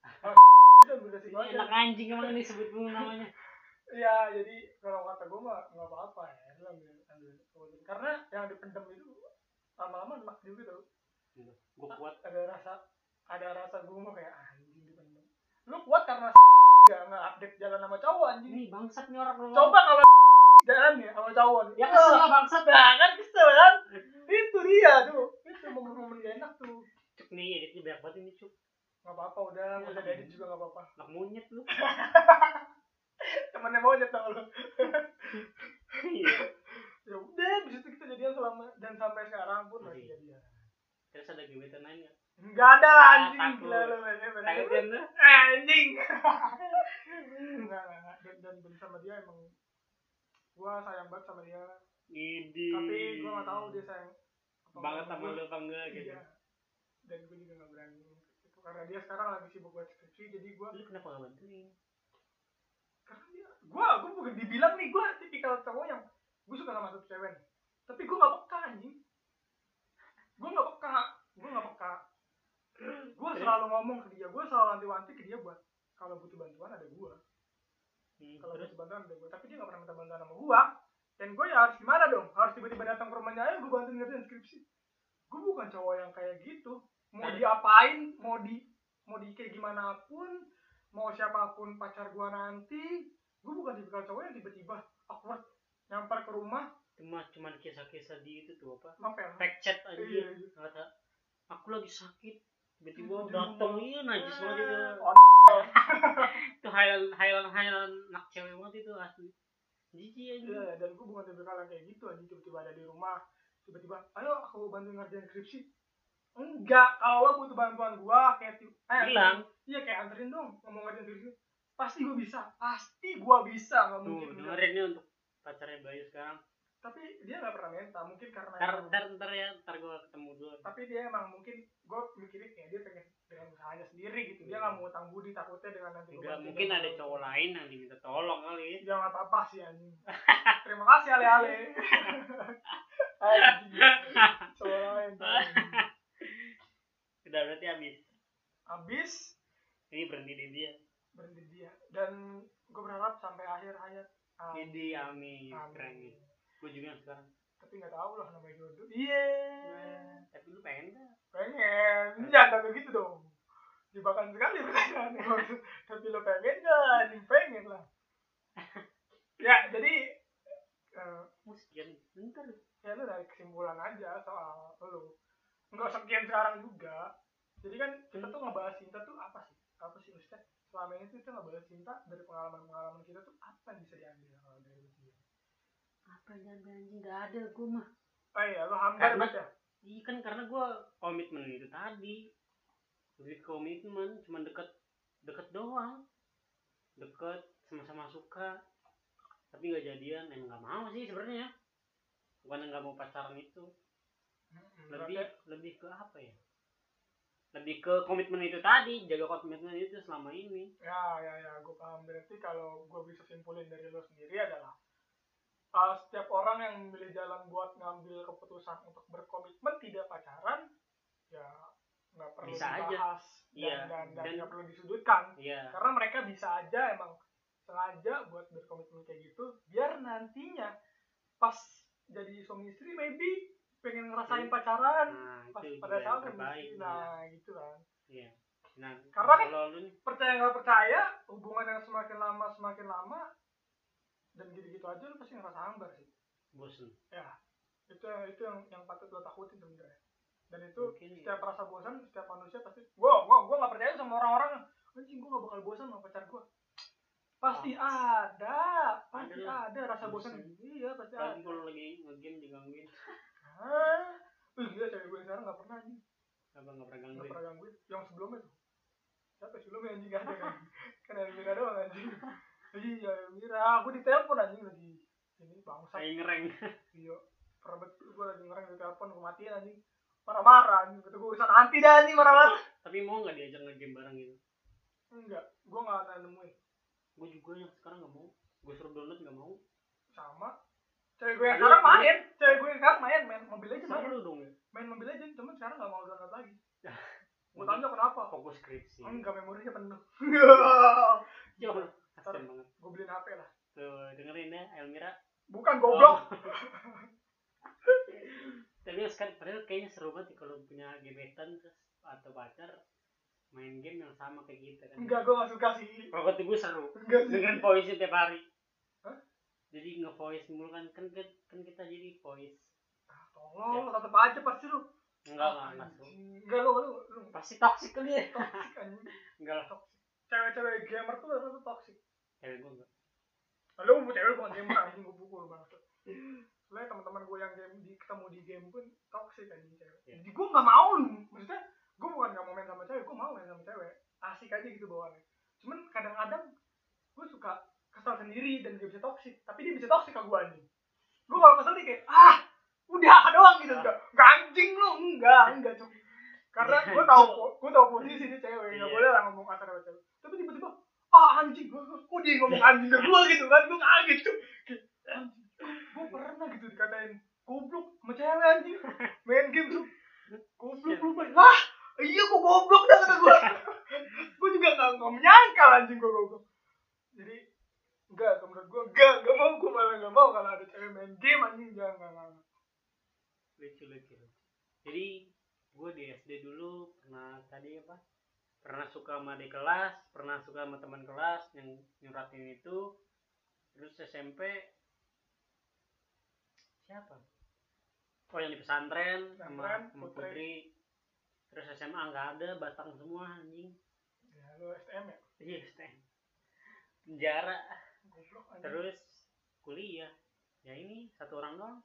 Ah, ambil resiko aja. enak anjing emang nih sebut dulu namanya Iya, jadi kalau kata gua mah enggak apa-apa ya, lu ambil ambil resiko. Karena yang dipendam itu lama-lama enak juga tau. gue kuat Ada rasa ada rasa gua mau kayak "Ah, anjing dipendam. Lu kuat karena enggak nggak update jalan sama cowok anjing. ini bangsat nih orang ngomong. Coba kalau jalan ya sama cowok nih. ya kesel lah bangsat kan kesel kan? Itu dia tuh. Itu momen-momen gak enak tuh. cuk nih editnya banyak banget ini cuk Gak apa-apa udah, nggak usah diedit juga gak apa-apa. anak monyet lu Temennya mau sama lu. iya Ya udah, bisa itu kita jadian selama dan sampai sekarang pun masih Masih. jadian. terus ada gebetan lain nggak Enggak ada Ah, anjing gila lu Anjing. Enggak. Dan, dan, dan sama dia emang gua sayang banget sama dia. Idi. Tapi gua gak tahu dia sayang banget sama lu apa enggak gitu Iya. Dan gue juga gak berani karena dia sekarang lagi sibuk buat skripsi jadi gua lu kenapa gak bantuin karena dia gua gua bukan dibilang nih gua tipikal cowok yang gua suka sama satu cewek tapi gua gak peka anjing. Gua gak peka gua gak peka. Gua Terus? selalu ngomong ke dia gua selalu wanti-wanti ke dia buat kalau butuh bantuan ada gua. Hmm, kalau butuh bantuan ada gua. Tapi dia gak pernah minta bantuan sama gua. Dan gua ya harus gimana dong? Harus tiba-tiba datang ke rumahnya ayo gua bantuin ngerjain skripsi. Gua bukan cowok yang kayak gitu. Mau Nah. diapain mau di mau di kayak gimana pun mau siapa pun pacar gua nanti gua bukan tipikal cowok yang tiba-tiba awkward nyamper ke rumah. Cuma cuman kisah-kisah di itu tuh apa? Novel fact chat aja. Iya, iya. kata aku lagi sakit tiba-tiba datang rumah. iya najis banget itu. Oh, itu highland highland highland nak cewek banget itu asli. Jijik aja. Iya, dan gue bukan tipikal yang kayak gitu aja tiba-tiba ada di rumah tiba-tiba ayo aku bantu ngerjain skripsi enggak kalau lo butuh bantuan gua kayak eh, bilang. iya kayak anterin dong ngomong ngerjain skripsi pasti gua bisa pasti gua bisa nggak tuh mungkin enggak. dengerin nih untuk pacarnya Bayu sekarang. Tapi dia nggak pernah minta mungkin karena ntar emang- ntar ntar ya ntar gue ketemu dulu. Tapi dia emang mungkin gue mikirin kayak dia pengen dengan usahanya sendiri gitu. Dia nggak mau utang budi takutnya dengan nanti gua enggak mungkin ada cowok lain yang diminta tolong kali ya. Nggak apa-apa sih anjing. Terima kasih ale ale cowok lain udah berarti habis. Habis. Ini berhenti di dia. Berhenti dia. Dan gue berharap sampai akhir hayat. Amin. jadi amin. Amin. keren gue juga sekarang. Tapi nggak tahu lah namanya jodoh. Iya. Tapi lu pengen gak pengen. Jangan kayak gitu dong. Jebakan sekali pertanyaan tapi lo pengen gak Anjing, pengen lah. Ya jadi mau sekian bentar. ya lu dari kesimpulan aja soal lu nggak sekian sekarang juga. Jadi kan kita tuh ngebahas cinta tuh apa sih? Apa sih maksudnya? Selama ini tuh kita ngebahas cinta dari pengalaman pengalaman kita tuh apa yang bisa diambil kalau dari lu sendiri? Apa yang anjing? Gak ada gue mah. Oh iya lu hambar banget ya? Iya kan karena gue komitmen itu tadi. Lebih komitmen cuma deket deket doang. Deket sama-sama suka. Tapi nggak jadian emang nggak mau sih sebenarnya. Bukan nggak mau pacaran itu Mm-mm, lebih lebih ke apa ya? Lebih ke komitmen itu tadi jaga komitmen itu selama ini. Ya ya ya gue paham. Berarti kalau gue bisa simpulin dari lo sendiri adalah uh, setiap orang yang memilih jalan buat ngambil keputusan untuk berkomitmen tidak pacaran ya nggak perlu Bisa aja. dibahas Iya, dan dan dan dan- nggak perlu disudutkan. Iya. Karena mereka bisa aja emang sengaja buat berkomitmen kayak gitu biar nantinya pas jadi suami istri maybe pengen ngerasain Hmm. pacaran nah pas pada juga saat yang terbaik nah gitu kan. Iya. Nah Karena kan- kalau lu nih? percaya nggak percaya hubungan yang semakin lama semakin lama dan gitu-gitu aja lu pasti ngerasa hambar sih. Bosen. Ya itu itu yang yang patut lo takutin sebenarnya. Dan itu Mungkin ya. setiap rasa bosan setiap manusia pasti gua gua gua nggak percaya sama orang-orang. Anjing gua nggak bakal bosan sama pacar gua. Pasti ada pasti Ada ada, rasa bosan iya pasti ada. lagi kalau lagi ngegame digangguin ah Wih, gila cewek gue sekarang nggak pernah anjing. Apa nggak pernah gangguin? Pernah gangguin. Yang sebelumnya tuh. Siapa ya sebelumnya anjing? Gak ada kan? Kan ada Mira doang anjing. Iya Mira. Aku ditelepon anjing lagi. Ini bangsa kayak ngereng. Iya pernah betul gue lagi ngereng di telepon gue matiin anjing. Marah-marah anjing. Kata gue urusan anti dah anjing marah-marah. Tapi mau nggak diajak ngegame bareng gitu? Enggak gue nggak ada nemuin. Gue juga yang sekarang nggak mau. Gue suruh download nggak mau. Sama cewek gue yang sekarang main. Cewek gue yang sekarang main main mobil aja main. dong ya. Main mobil aja cuman sekarang nggak mau download lagi. Ya. gue tanya kenapa? Fokus skripsi. Enggak memorinya penuh. Allah kasian banget. gue beliin HP lah. Tuh dengerin ya Elmira. Bukan goblok. Tapi sekarang padahal kayaknya seru banget kalau punya gebetan terus atau pacar main game yang sama kayak kita kan. Enggak gue gak suka sih. Kalau gue seru. Enggak dengerin voice tiap hari? Jadi nge-voice mulu kan kan kan kita jadi voice. Tolong tetep aja pasti lu. Enggak enggak enggak Anjing. enggak lu lu lu. Pasti toxic kali ya. Toxic anjing. Enggak lah. Cewek-cewek gamer tuh rata-rata toxic. Cewek gue enggak. Lu mau cewek bukan gamer anjing gue pukul banget. Soalnya teman-teman gue yang game di ketemu di game pun toxic anjing cewek. Iya. jadi gue nggak mau lu. Maksudnya gue bukan nggak mau main sama cewek gue mau main sama cewek. Asik aja gitu bawaannya. Cuman kadang-kadang gue suka kesal sendiri dan gak bisa toxic tapi dia bisa toxic ke gue anjing. Gue kalau kesel dia kayak ah udah doang gitu. Enggak enggak anjing lu. Enggak enggak cuma karena gue tahu gue tahu posisi dia cewek. Nggak Iya. boleh lah ngomong kasar sama cewek. Tapi tiba-tiba ah anjing kok dia ngomong anjing ke gue gitu kan. Gue kaget tuh anjing gue pernah gitu dikatain. Goblok sama cewek anjing. Main game tuh goblok lu main lah iya kok goblok dah kata gue gue juga nggak nggak menyangka anjing gue goblok. Jadi enggak menurut gue enggak enggak mau gue malah enggak mau kalau ada cewek main game anjing. Jangan enggak enggak enggak. lucu lucu jadi gue di SD dulu pernah tadi apa? Pernah suka sama adik kelas pernah suka sama teman kelas yang nyuratin itu. Terus SMP siapa? Oh yang di pesantren sama, sama Putri. putri. Terus SMA nggak ada batang semua anjing. Ya lu STM ya? Iya STM penjara terus kuliah ya ini satu orang doang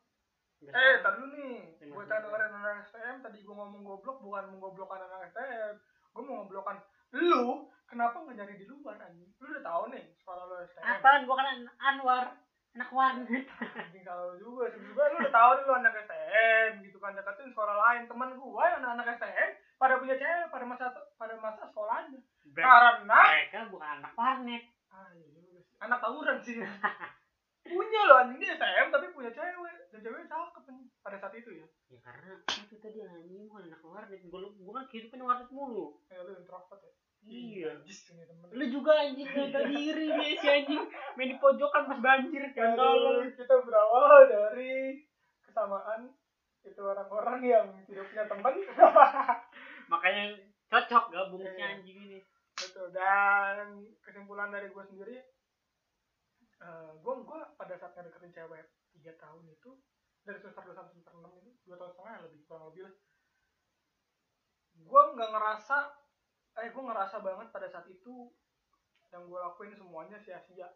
Nggak Eh, tadi dulu nih. Gue dengerin anak STM, tadi gue ngomong goblok bukan mengoblokkan anak STM. Gue mau ngoblokkan lu, kenapa nggak nyari di luar anjing? Lu udah tahu nih sekolah lu STM. apaan gua kan an- Anwar anak warnet Anjing kalau lu juga, sih juga lu udah tahu nih lu anak STM gitu kan deketin sekolah lain. Teman gue yang anak-anak STM pada punya cewek pada masa pada masa sekolahnya. Karena mereka bukan anak warnet ah, iya. Anak tawuran sih. punya loh anjing dia STM tapi punya cewek dan ceweknya cakep pada saat itu ya. ya karena itu tadi anjing bukan anak warnet gua gua kan kehidupan warnet mulu Eh, lu introvert ya. iya Jis temen. lu juga anjing nggak diri dia si anjing main di pojokan pas banjir kan Kalau kita berawal dari kesamaan itu orang-orang yang tidak punya teman makanya cocok si Iya. anjing ini Betul. Dan kesimpulan dari gue sendiri, eh gue gua pada saat ngedeketin cewek tiga tahun itu dari semester dua sampai semester enam itu dua tahun setengah lebih kurang lebih lah. Gue nggak ngerasa, eh gue ngerasa banget pada saat itu yang gue lakuin semuanya sia-sia.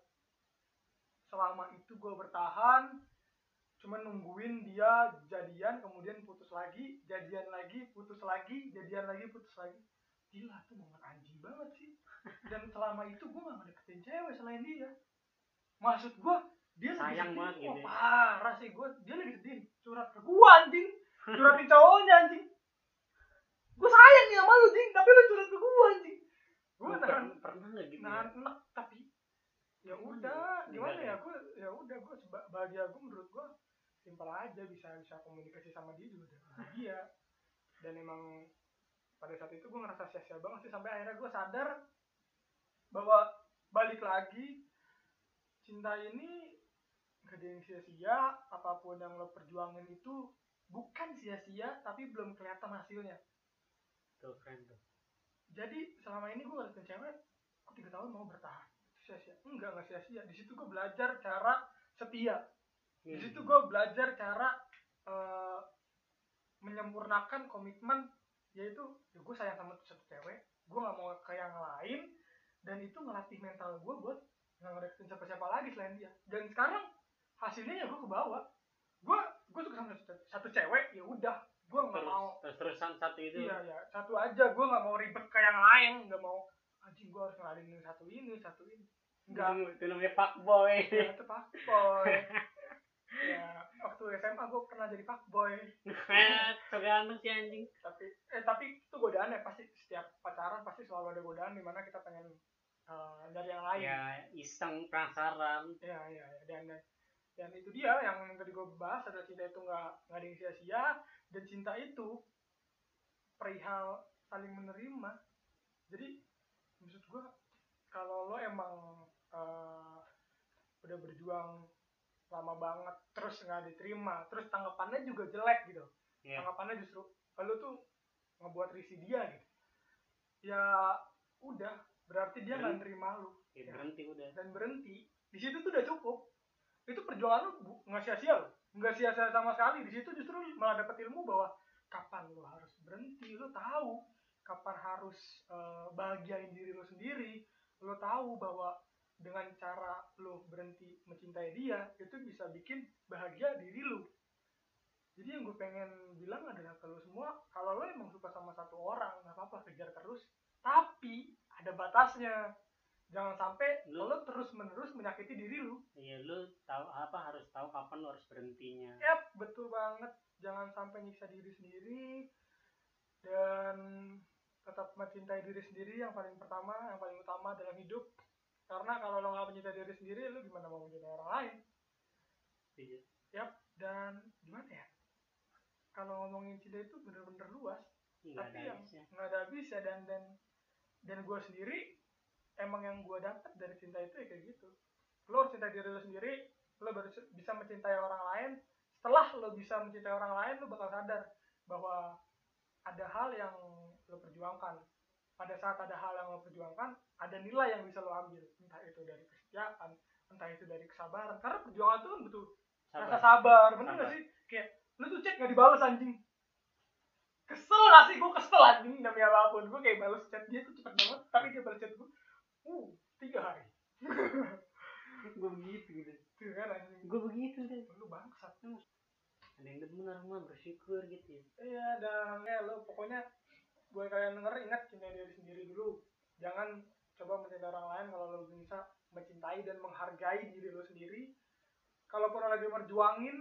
Selama itu gue bertahan, cuma nungguin dia jadian kemudian putus lagi, jadian lagi, putus lagi, jadian lagi, putus lagi gila tuh banget anjing banget sih dan selama itu gue gak ngedeketin cewek selain dia maksud gue dia Sayang banget gitu ya. parah sih gue dia lagi sedih surat ke gue anjing. Suratin cowoknya anjing. Gue sayang nih sama lu jing tapi lu surat ke gue anjing. Gue nahan pernah, pernah nggak gitu ya? nahan enak tapi ya udah gimana Enggak ya? gue ya udah gue bahagia gue menurut gue simpel aja bisa bisa komunikasi sama dia juga udah bahagia. Dan emang pada saat itu gue ngerasa sia-sia banget sih sampai akhirnya gue sadar bahwa balik lagi cinta ini gak ada yang sia-sia apa pun yang lo perjuangin itu bukan sia-sia tapi belum kelihatan hasilnya. Tuh keren tuh. Jadi selama ini gue ngeliatin cewek kok tiga tahun mau bertahan. Sia-sia. Enggak nggak sia-sia. Di situ gue belajar cara setia. Di Hmm. situ gue belajar cara eh, menyempurnakan komitmen yaitu ya gue sayang sama satu cewek gue nggak mau ke yang lain dan itu ngelatih mental gue buat nggak ngedeketin siapa-siapa lagi selain dia. Dan sekarang hasilnya ya gue ke bawah. Gue gue suka sama satu, satu cewek ya udah. Gue nggak mau. terus terusan satu itu? Iya ya satu aja. Gue nggak mau ribet ke yang lain. Nggak mau anjing gue harus ngeladenin satu ini satu ini. Enggak itu, namanya fuckboy ya itu fuckboy ya waktu SMA gue pernah jadi fuckboy tergantung si anjing. Tapi eh tapi itu godaan ya pasti setiap pacaran pasti selalu ada godaan di mana kita pengen eh, dari yang lain. Ya iseng penasaran. Ya ya, ya. dan dan dan itu dia yang tadi gue bahas adalah cinta itu nggak nggak ada yang sia-sia dan cinta itu perihal saling menerima. Jadi maksud gue kalau lo emang eh, udah berjuang lama banget terus nggak diterima terus tanggapannya juga jelek gitu. Ya tanggapannya justru lo tuh ngebuat risih dia gitu. Ya udah berarti dia nggak nerima lu. ya, berhenti udah. Dan berhenti. Di situ tuh udah cukup. Itu perjuangan lu bu- nggak sia-sia loh nggak sia-sia sama sekali. Di situ justru malah dapet ilmu bahwa kapan lu harus berhenti. Lu tahu kapan harus eh, bahagiain diri lu sendiri. Lu tahu bahwa dengan cara lu berhenti mencintai dia itu bisa bikin bahagia diri lu. Jadi yang gue pengen bilang adalah kalau semua kalau lo emang suka sama satu orang nggak apa-apa kejar terus. Tapi ada batasnya jangan sampai Lu- lo terus menerus menyakiti diri lu Iya lu tahu apa harus tahu kapan lu harus berhentinya. Yap, betul banget. Jangan sampai nyiksa diri sendiri dan tetap mencintai diri sendiri yang paling pertama, yang paling utama dalam hidup. Karena kalau lo nggak mencintai diri sendiri, lo gimana mau mencintai orang lain? Setuju. Yap, dan gimana ya? Kalau ngomongin cinta itu bener-bener luas, tapi ada yang nggak ada habisnya dan dan dan gue sendiri emang yang gue dapat dari cinta itu ya kayak gitu. Lo harus cintai diri lo sendiri, lo baru bisa mencintai orang lain. Setelah lo bisa mencintai orang lain, lo bakal sadar bahwa ada hal yang lo perjuangkan. Pada saat ada hal yang lo perjuangkan, ada nilai yang bisa lo ambil. Entah itu dari kesetiaan, entah itu dari kesabaran. Karena perjuangan itu kan butuh rasa Sabar. bener Sabar. gak sih? Kayak lu tuh chat gak dibales anjing. Kesel gak sih? Gue kesel anjing demi apa pun. Gue kayak bales chat dia tuh cepet banget, tapi dia bales chat gue, uh, tiga hari. Gue begitu gitu. Tuh kan anjing. Gue begitu deh. Lu bangsat. Ada yang benar mah bersyukur gitu ya. Iya, dan ya lo pokoknya gue kalian denger ingat cintai diri sendiri dulu. Jangan coba mencintai orang lain kalau lo bisa mencintai dan menghargai diri lo sendiri. Kalaupun lo lagi merjuangin,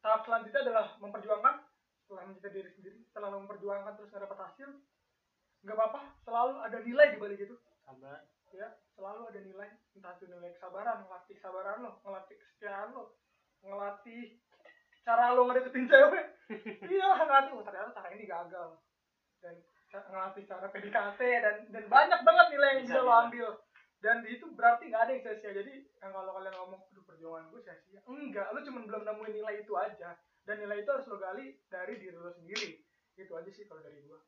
tahap selanjutnya adalah memperjuangkan setelah mencintai diri sendiri, setelah lo memperjuangkan terus nggak dapat hasil, nggak apa-apa, selalu ada nilai di balik itu. Sabar. Ya, selalu ada nilai, entah itu nilai kesabaran, ngelatih kesabaran lo, ngelatih kesetiaan lo, ngelatih cara lo ngedeketin cewek. iya, ngelatih, oh ternyata cara ini gagal. Dan ngelatih cara PDKT dan dan banyak banget nilai yang Bisa, bisa, lo bisa. ambil. Dan di itu berarti nggak ada yang sia-sia. Jadi yang kalau kalian ngomong perjuangan gue sia-sia enggak lu cuma belum nemuin nilai itu aja dan nilai itu harus lo gali dari diri lo sendiri. Itu aja sih kalau dari gua.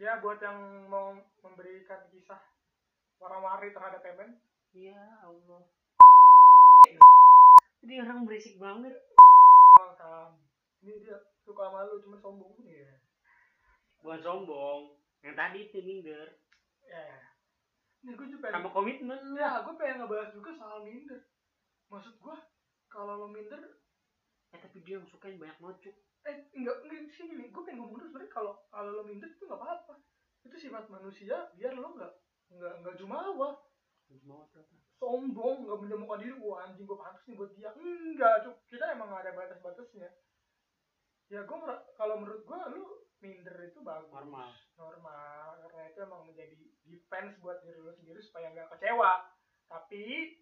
Ya buat yang mau memberikan kisah warna-warni terhadap Emen. Ya Allah. Jadi orang berisik banget. Sam. Ini dia suka sama lu cuma sombong ya. Bukan sombong. Yang tadi itu minder. Ya. Ini gue juga pengen sama komitmen ya gue pengen ngebahas juga soal minder. Maksud gua kalau lo minder eh tapi dia yang suka yang banyak mocuk eh enggak enggak sih gini gue pengen ngomong dulu sebenarnya kalau kalau lo minder itu nggak apa-apa. Itu sifat manusia biar lo nggak nggak nggak jumawa. Mau apa? Sombong nggak menjemukan diri. Wah anjing gue pantas nih buat dia. Enggak cuk. Kita emang ada batas-batasnya. Ya gue kalau menurut gue lu minder itu bagus. Normal. Normal karena itu emang menjadi defense buat diri lu sendiri supaya nggak kecewa. Tapi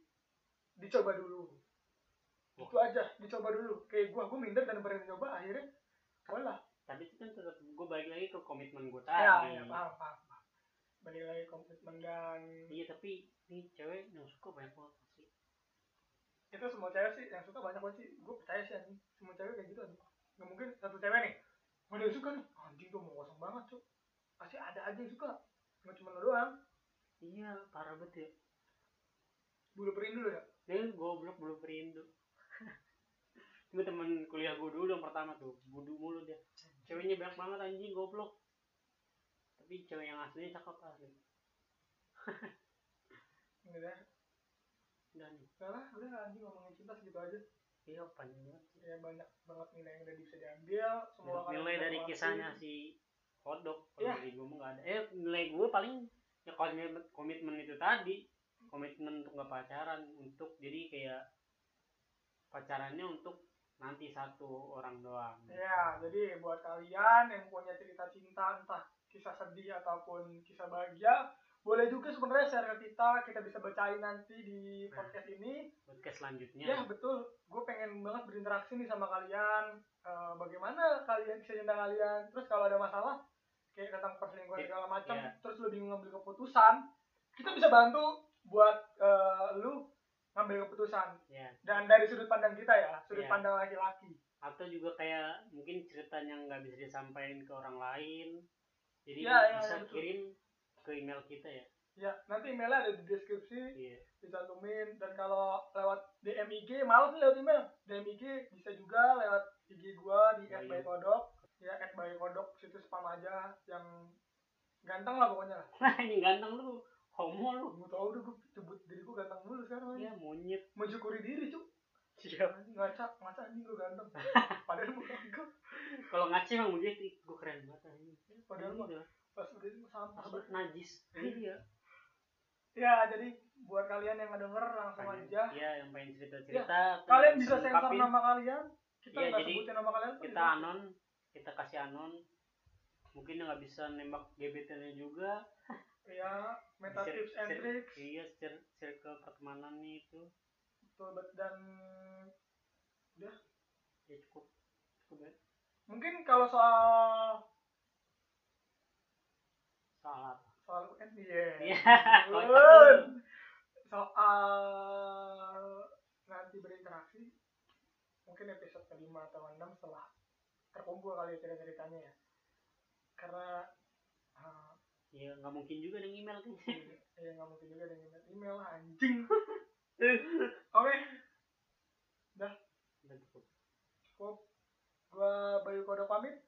dicoba dulu itu aja dicoba dulu. Kayak gue gue minder dan berani coba akhirnya kalah. Tapi itu kan tetap gue balik lagi ke komitmen gue ya, tadi. ya paham paham paham. balik lagi komitmen dan iya tapi nih cewek yang suka banyak banget sih itu semua cewek sih yang suka banyak banget sih. Gue percaya sih anjing. Semua cewek kayak gitu anjing. Nggak mungkin satu cewek nih ada yang suka nih? Anjing tuh mau kosong banget cuy pasti ada aja yang suka. Nggak cuma lo doang. Iya parah banget ya. Bulu perindu lo ya? Dia goblok belum perindu cuma temen kuliah gue dulu yang pertama tuh budu mulu dia. Ceweknya banyak banget anjing goblok. Tapi cewek yang aslinya cakep asli. Enggak dan udah lah udah anjing ngomongin cinta segitu aja. Iya panjang banget. Ya banyak banget nilai yang udah bisa diambil semua nilai dari kisahnya si kodok kalau Iya. dari gue nggak ada. Eh nilai gue paling ya komitmen komitmen itu tadi komitmen untuk nggak pacaran untuk jadi kayak pacarannya untuk nanti satu orang doang Ya, jadi buat kalian yang punya cerita cinta entah kisah sedih ataupun kisah bahagia, boleh juga sebenarnya share ke kita, kita bisa bacain nanti di Nah. podcast ini. podcast selanjutnya Ya, betul. Gue pengen banget berinteraksi nih sama kalian. Eh, bagaimana kalian bisa cinta kalian? Terus kalau ada masalah kayak tentang perselingkuhan Iya, segala macam, iya. terus lu bingung ngambil keputusan, kita bisa bantu buat eh, lu ngambil keputusan. ya Dan dari sudut pandang kita ya, sudut Iya. pandang laki-laki. atau juga kayak mungkin ceritanya nggak bisa disampaikan ke orang lain jadi Iya, iya, bisa iya, betul. kirim ke email kita ya Ya, nanti emailnya ada di deskripsi. iya dicantumin dan kalau lewat DM IG males nih lewat email DM IG bisa juga lewat IG gua di. @baykodok ya @baykodok situ spam aja yang ganteng lah pokoknya lah ganteng lu homo lu gua tau udah gua sebut diri gua ganteng dulu sekarang ya ya. monyet. Mensyukuri diri cuk. Siap. Anjing, ngaca ngaca anjing gua ganteng. Padahal bukan gua kalau ngaci emang begitu gue keren banget anjing. Padahal Ini mah- udah pas udah itu sampah asal najis iya. Ya jadi buat kalian yang ngedenger langsung aja. Iya yang pengen cerita cerita kalian bisa sensor nama kalian. Kita Iya, nggak jadi sebutin nama kalian kita anon kita kasih anon. Mungkin nggak bisa nembak gebetannya juga. Ya meta Cir- tips and tricks. iya cir- circle pertemanan nih itu. Betul, bet- dan ya cukup. Cukup ya mungkin kalau soal soal apa? Soal UN iya. Iya soal nanti berinteraksi mungkin episode kelima atau enam setelah terkumpul kali ya cerita-ceritanya ya. Karena ya nggak mungkin juga dengan email kan? Ya nggak mungkin juga dengan email, email anjing. Oke. Udah cukup. Cukup. Gua Bayu Kodok pamit.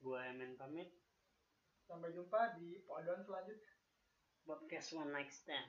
Gua Emen pamit. Sampai jumpa di podon selanjutnya. Podcast one night stand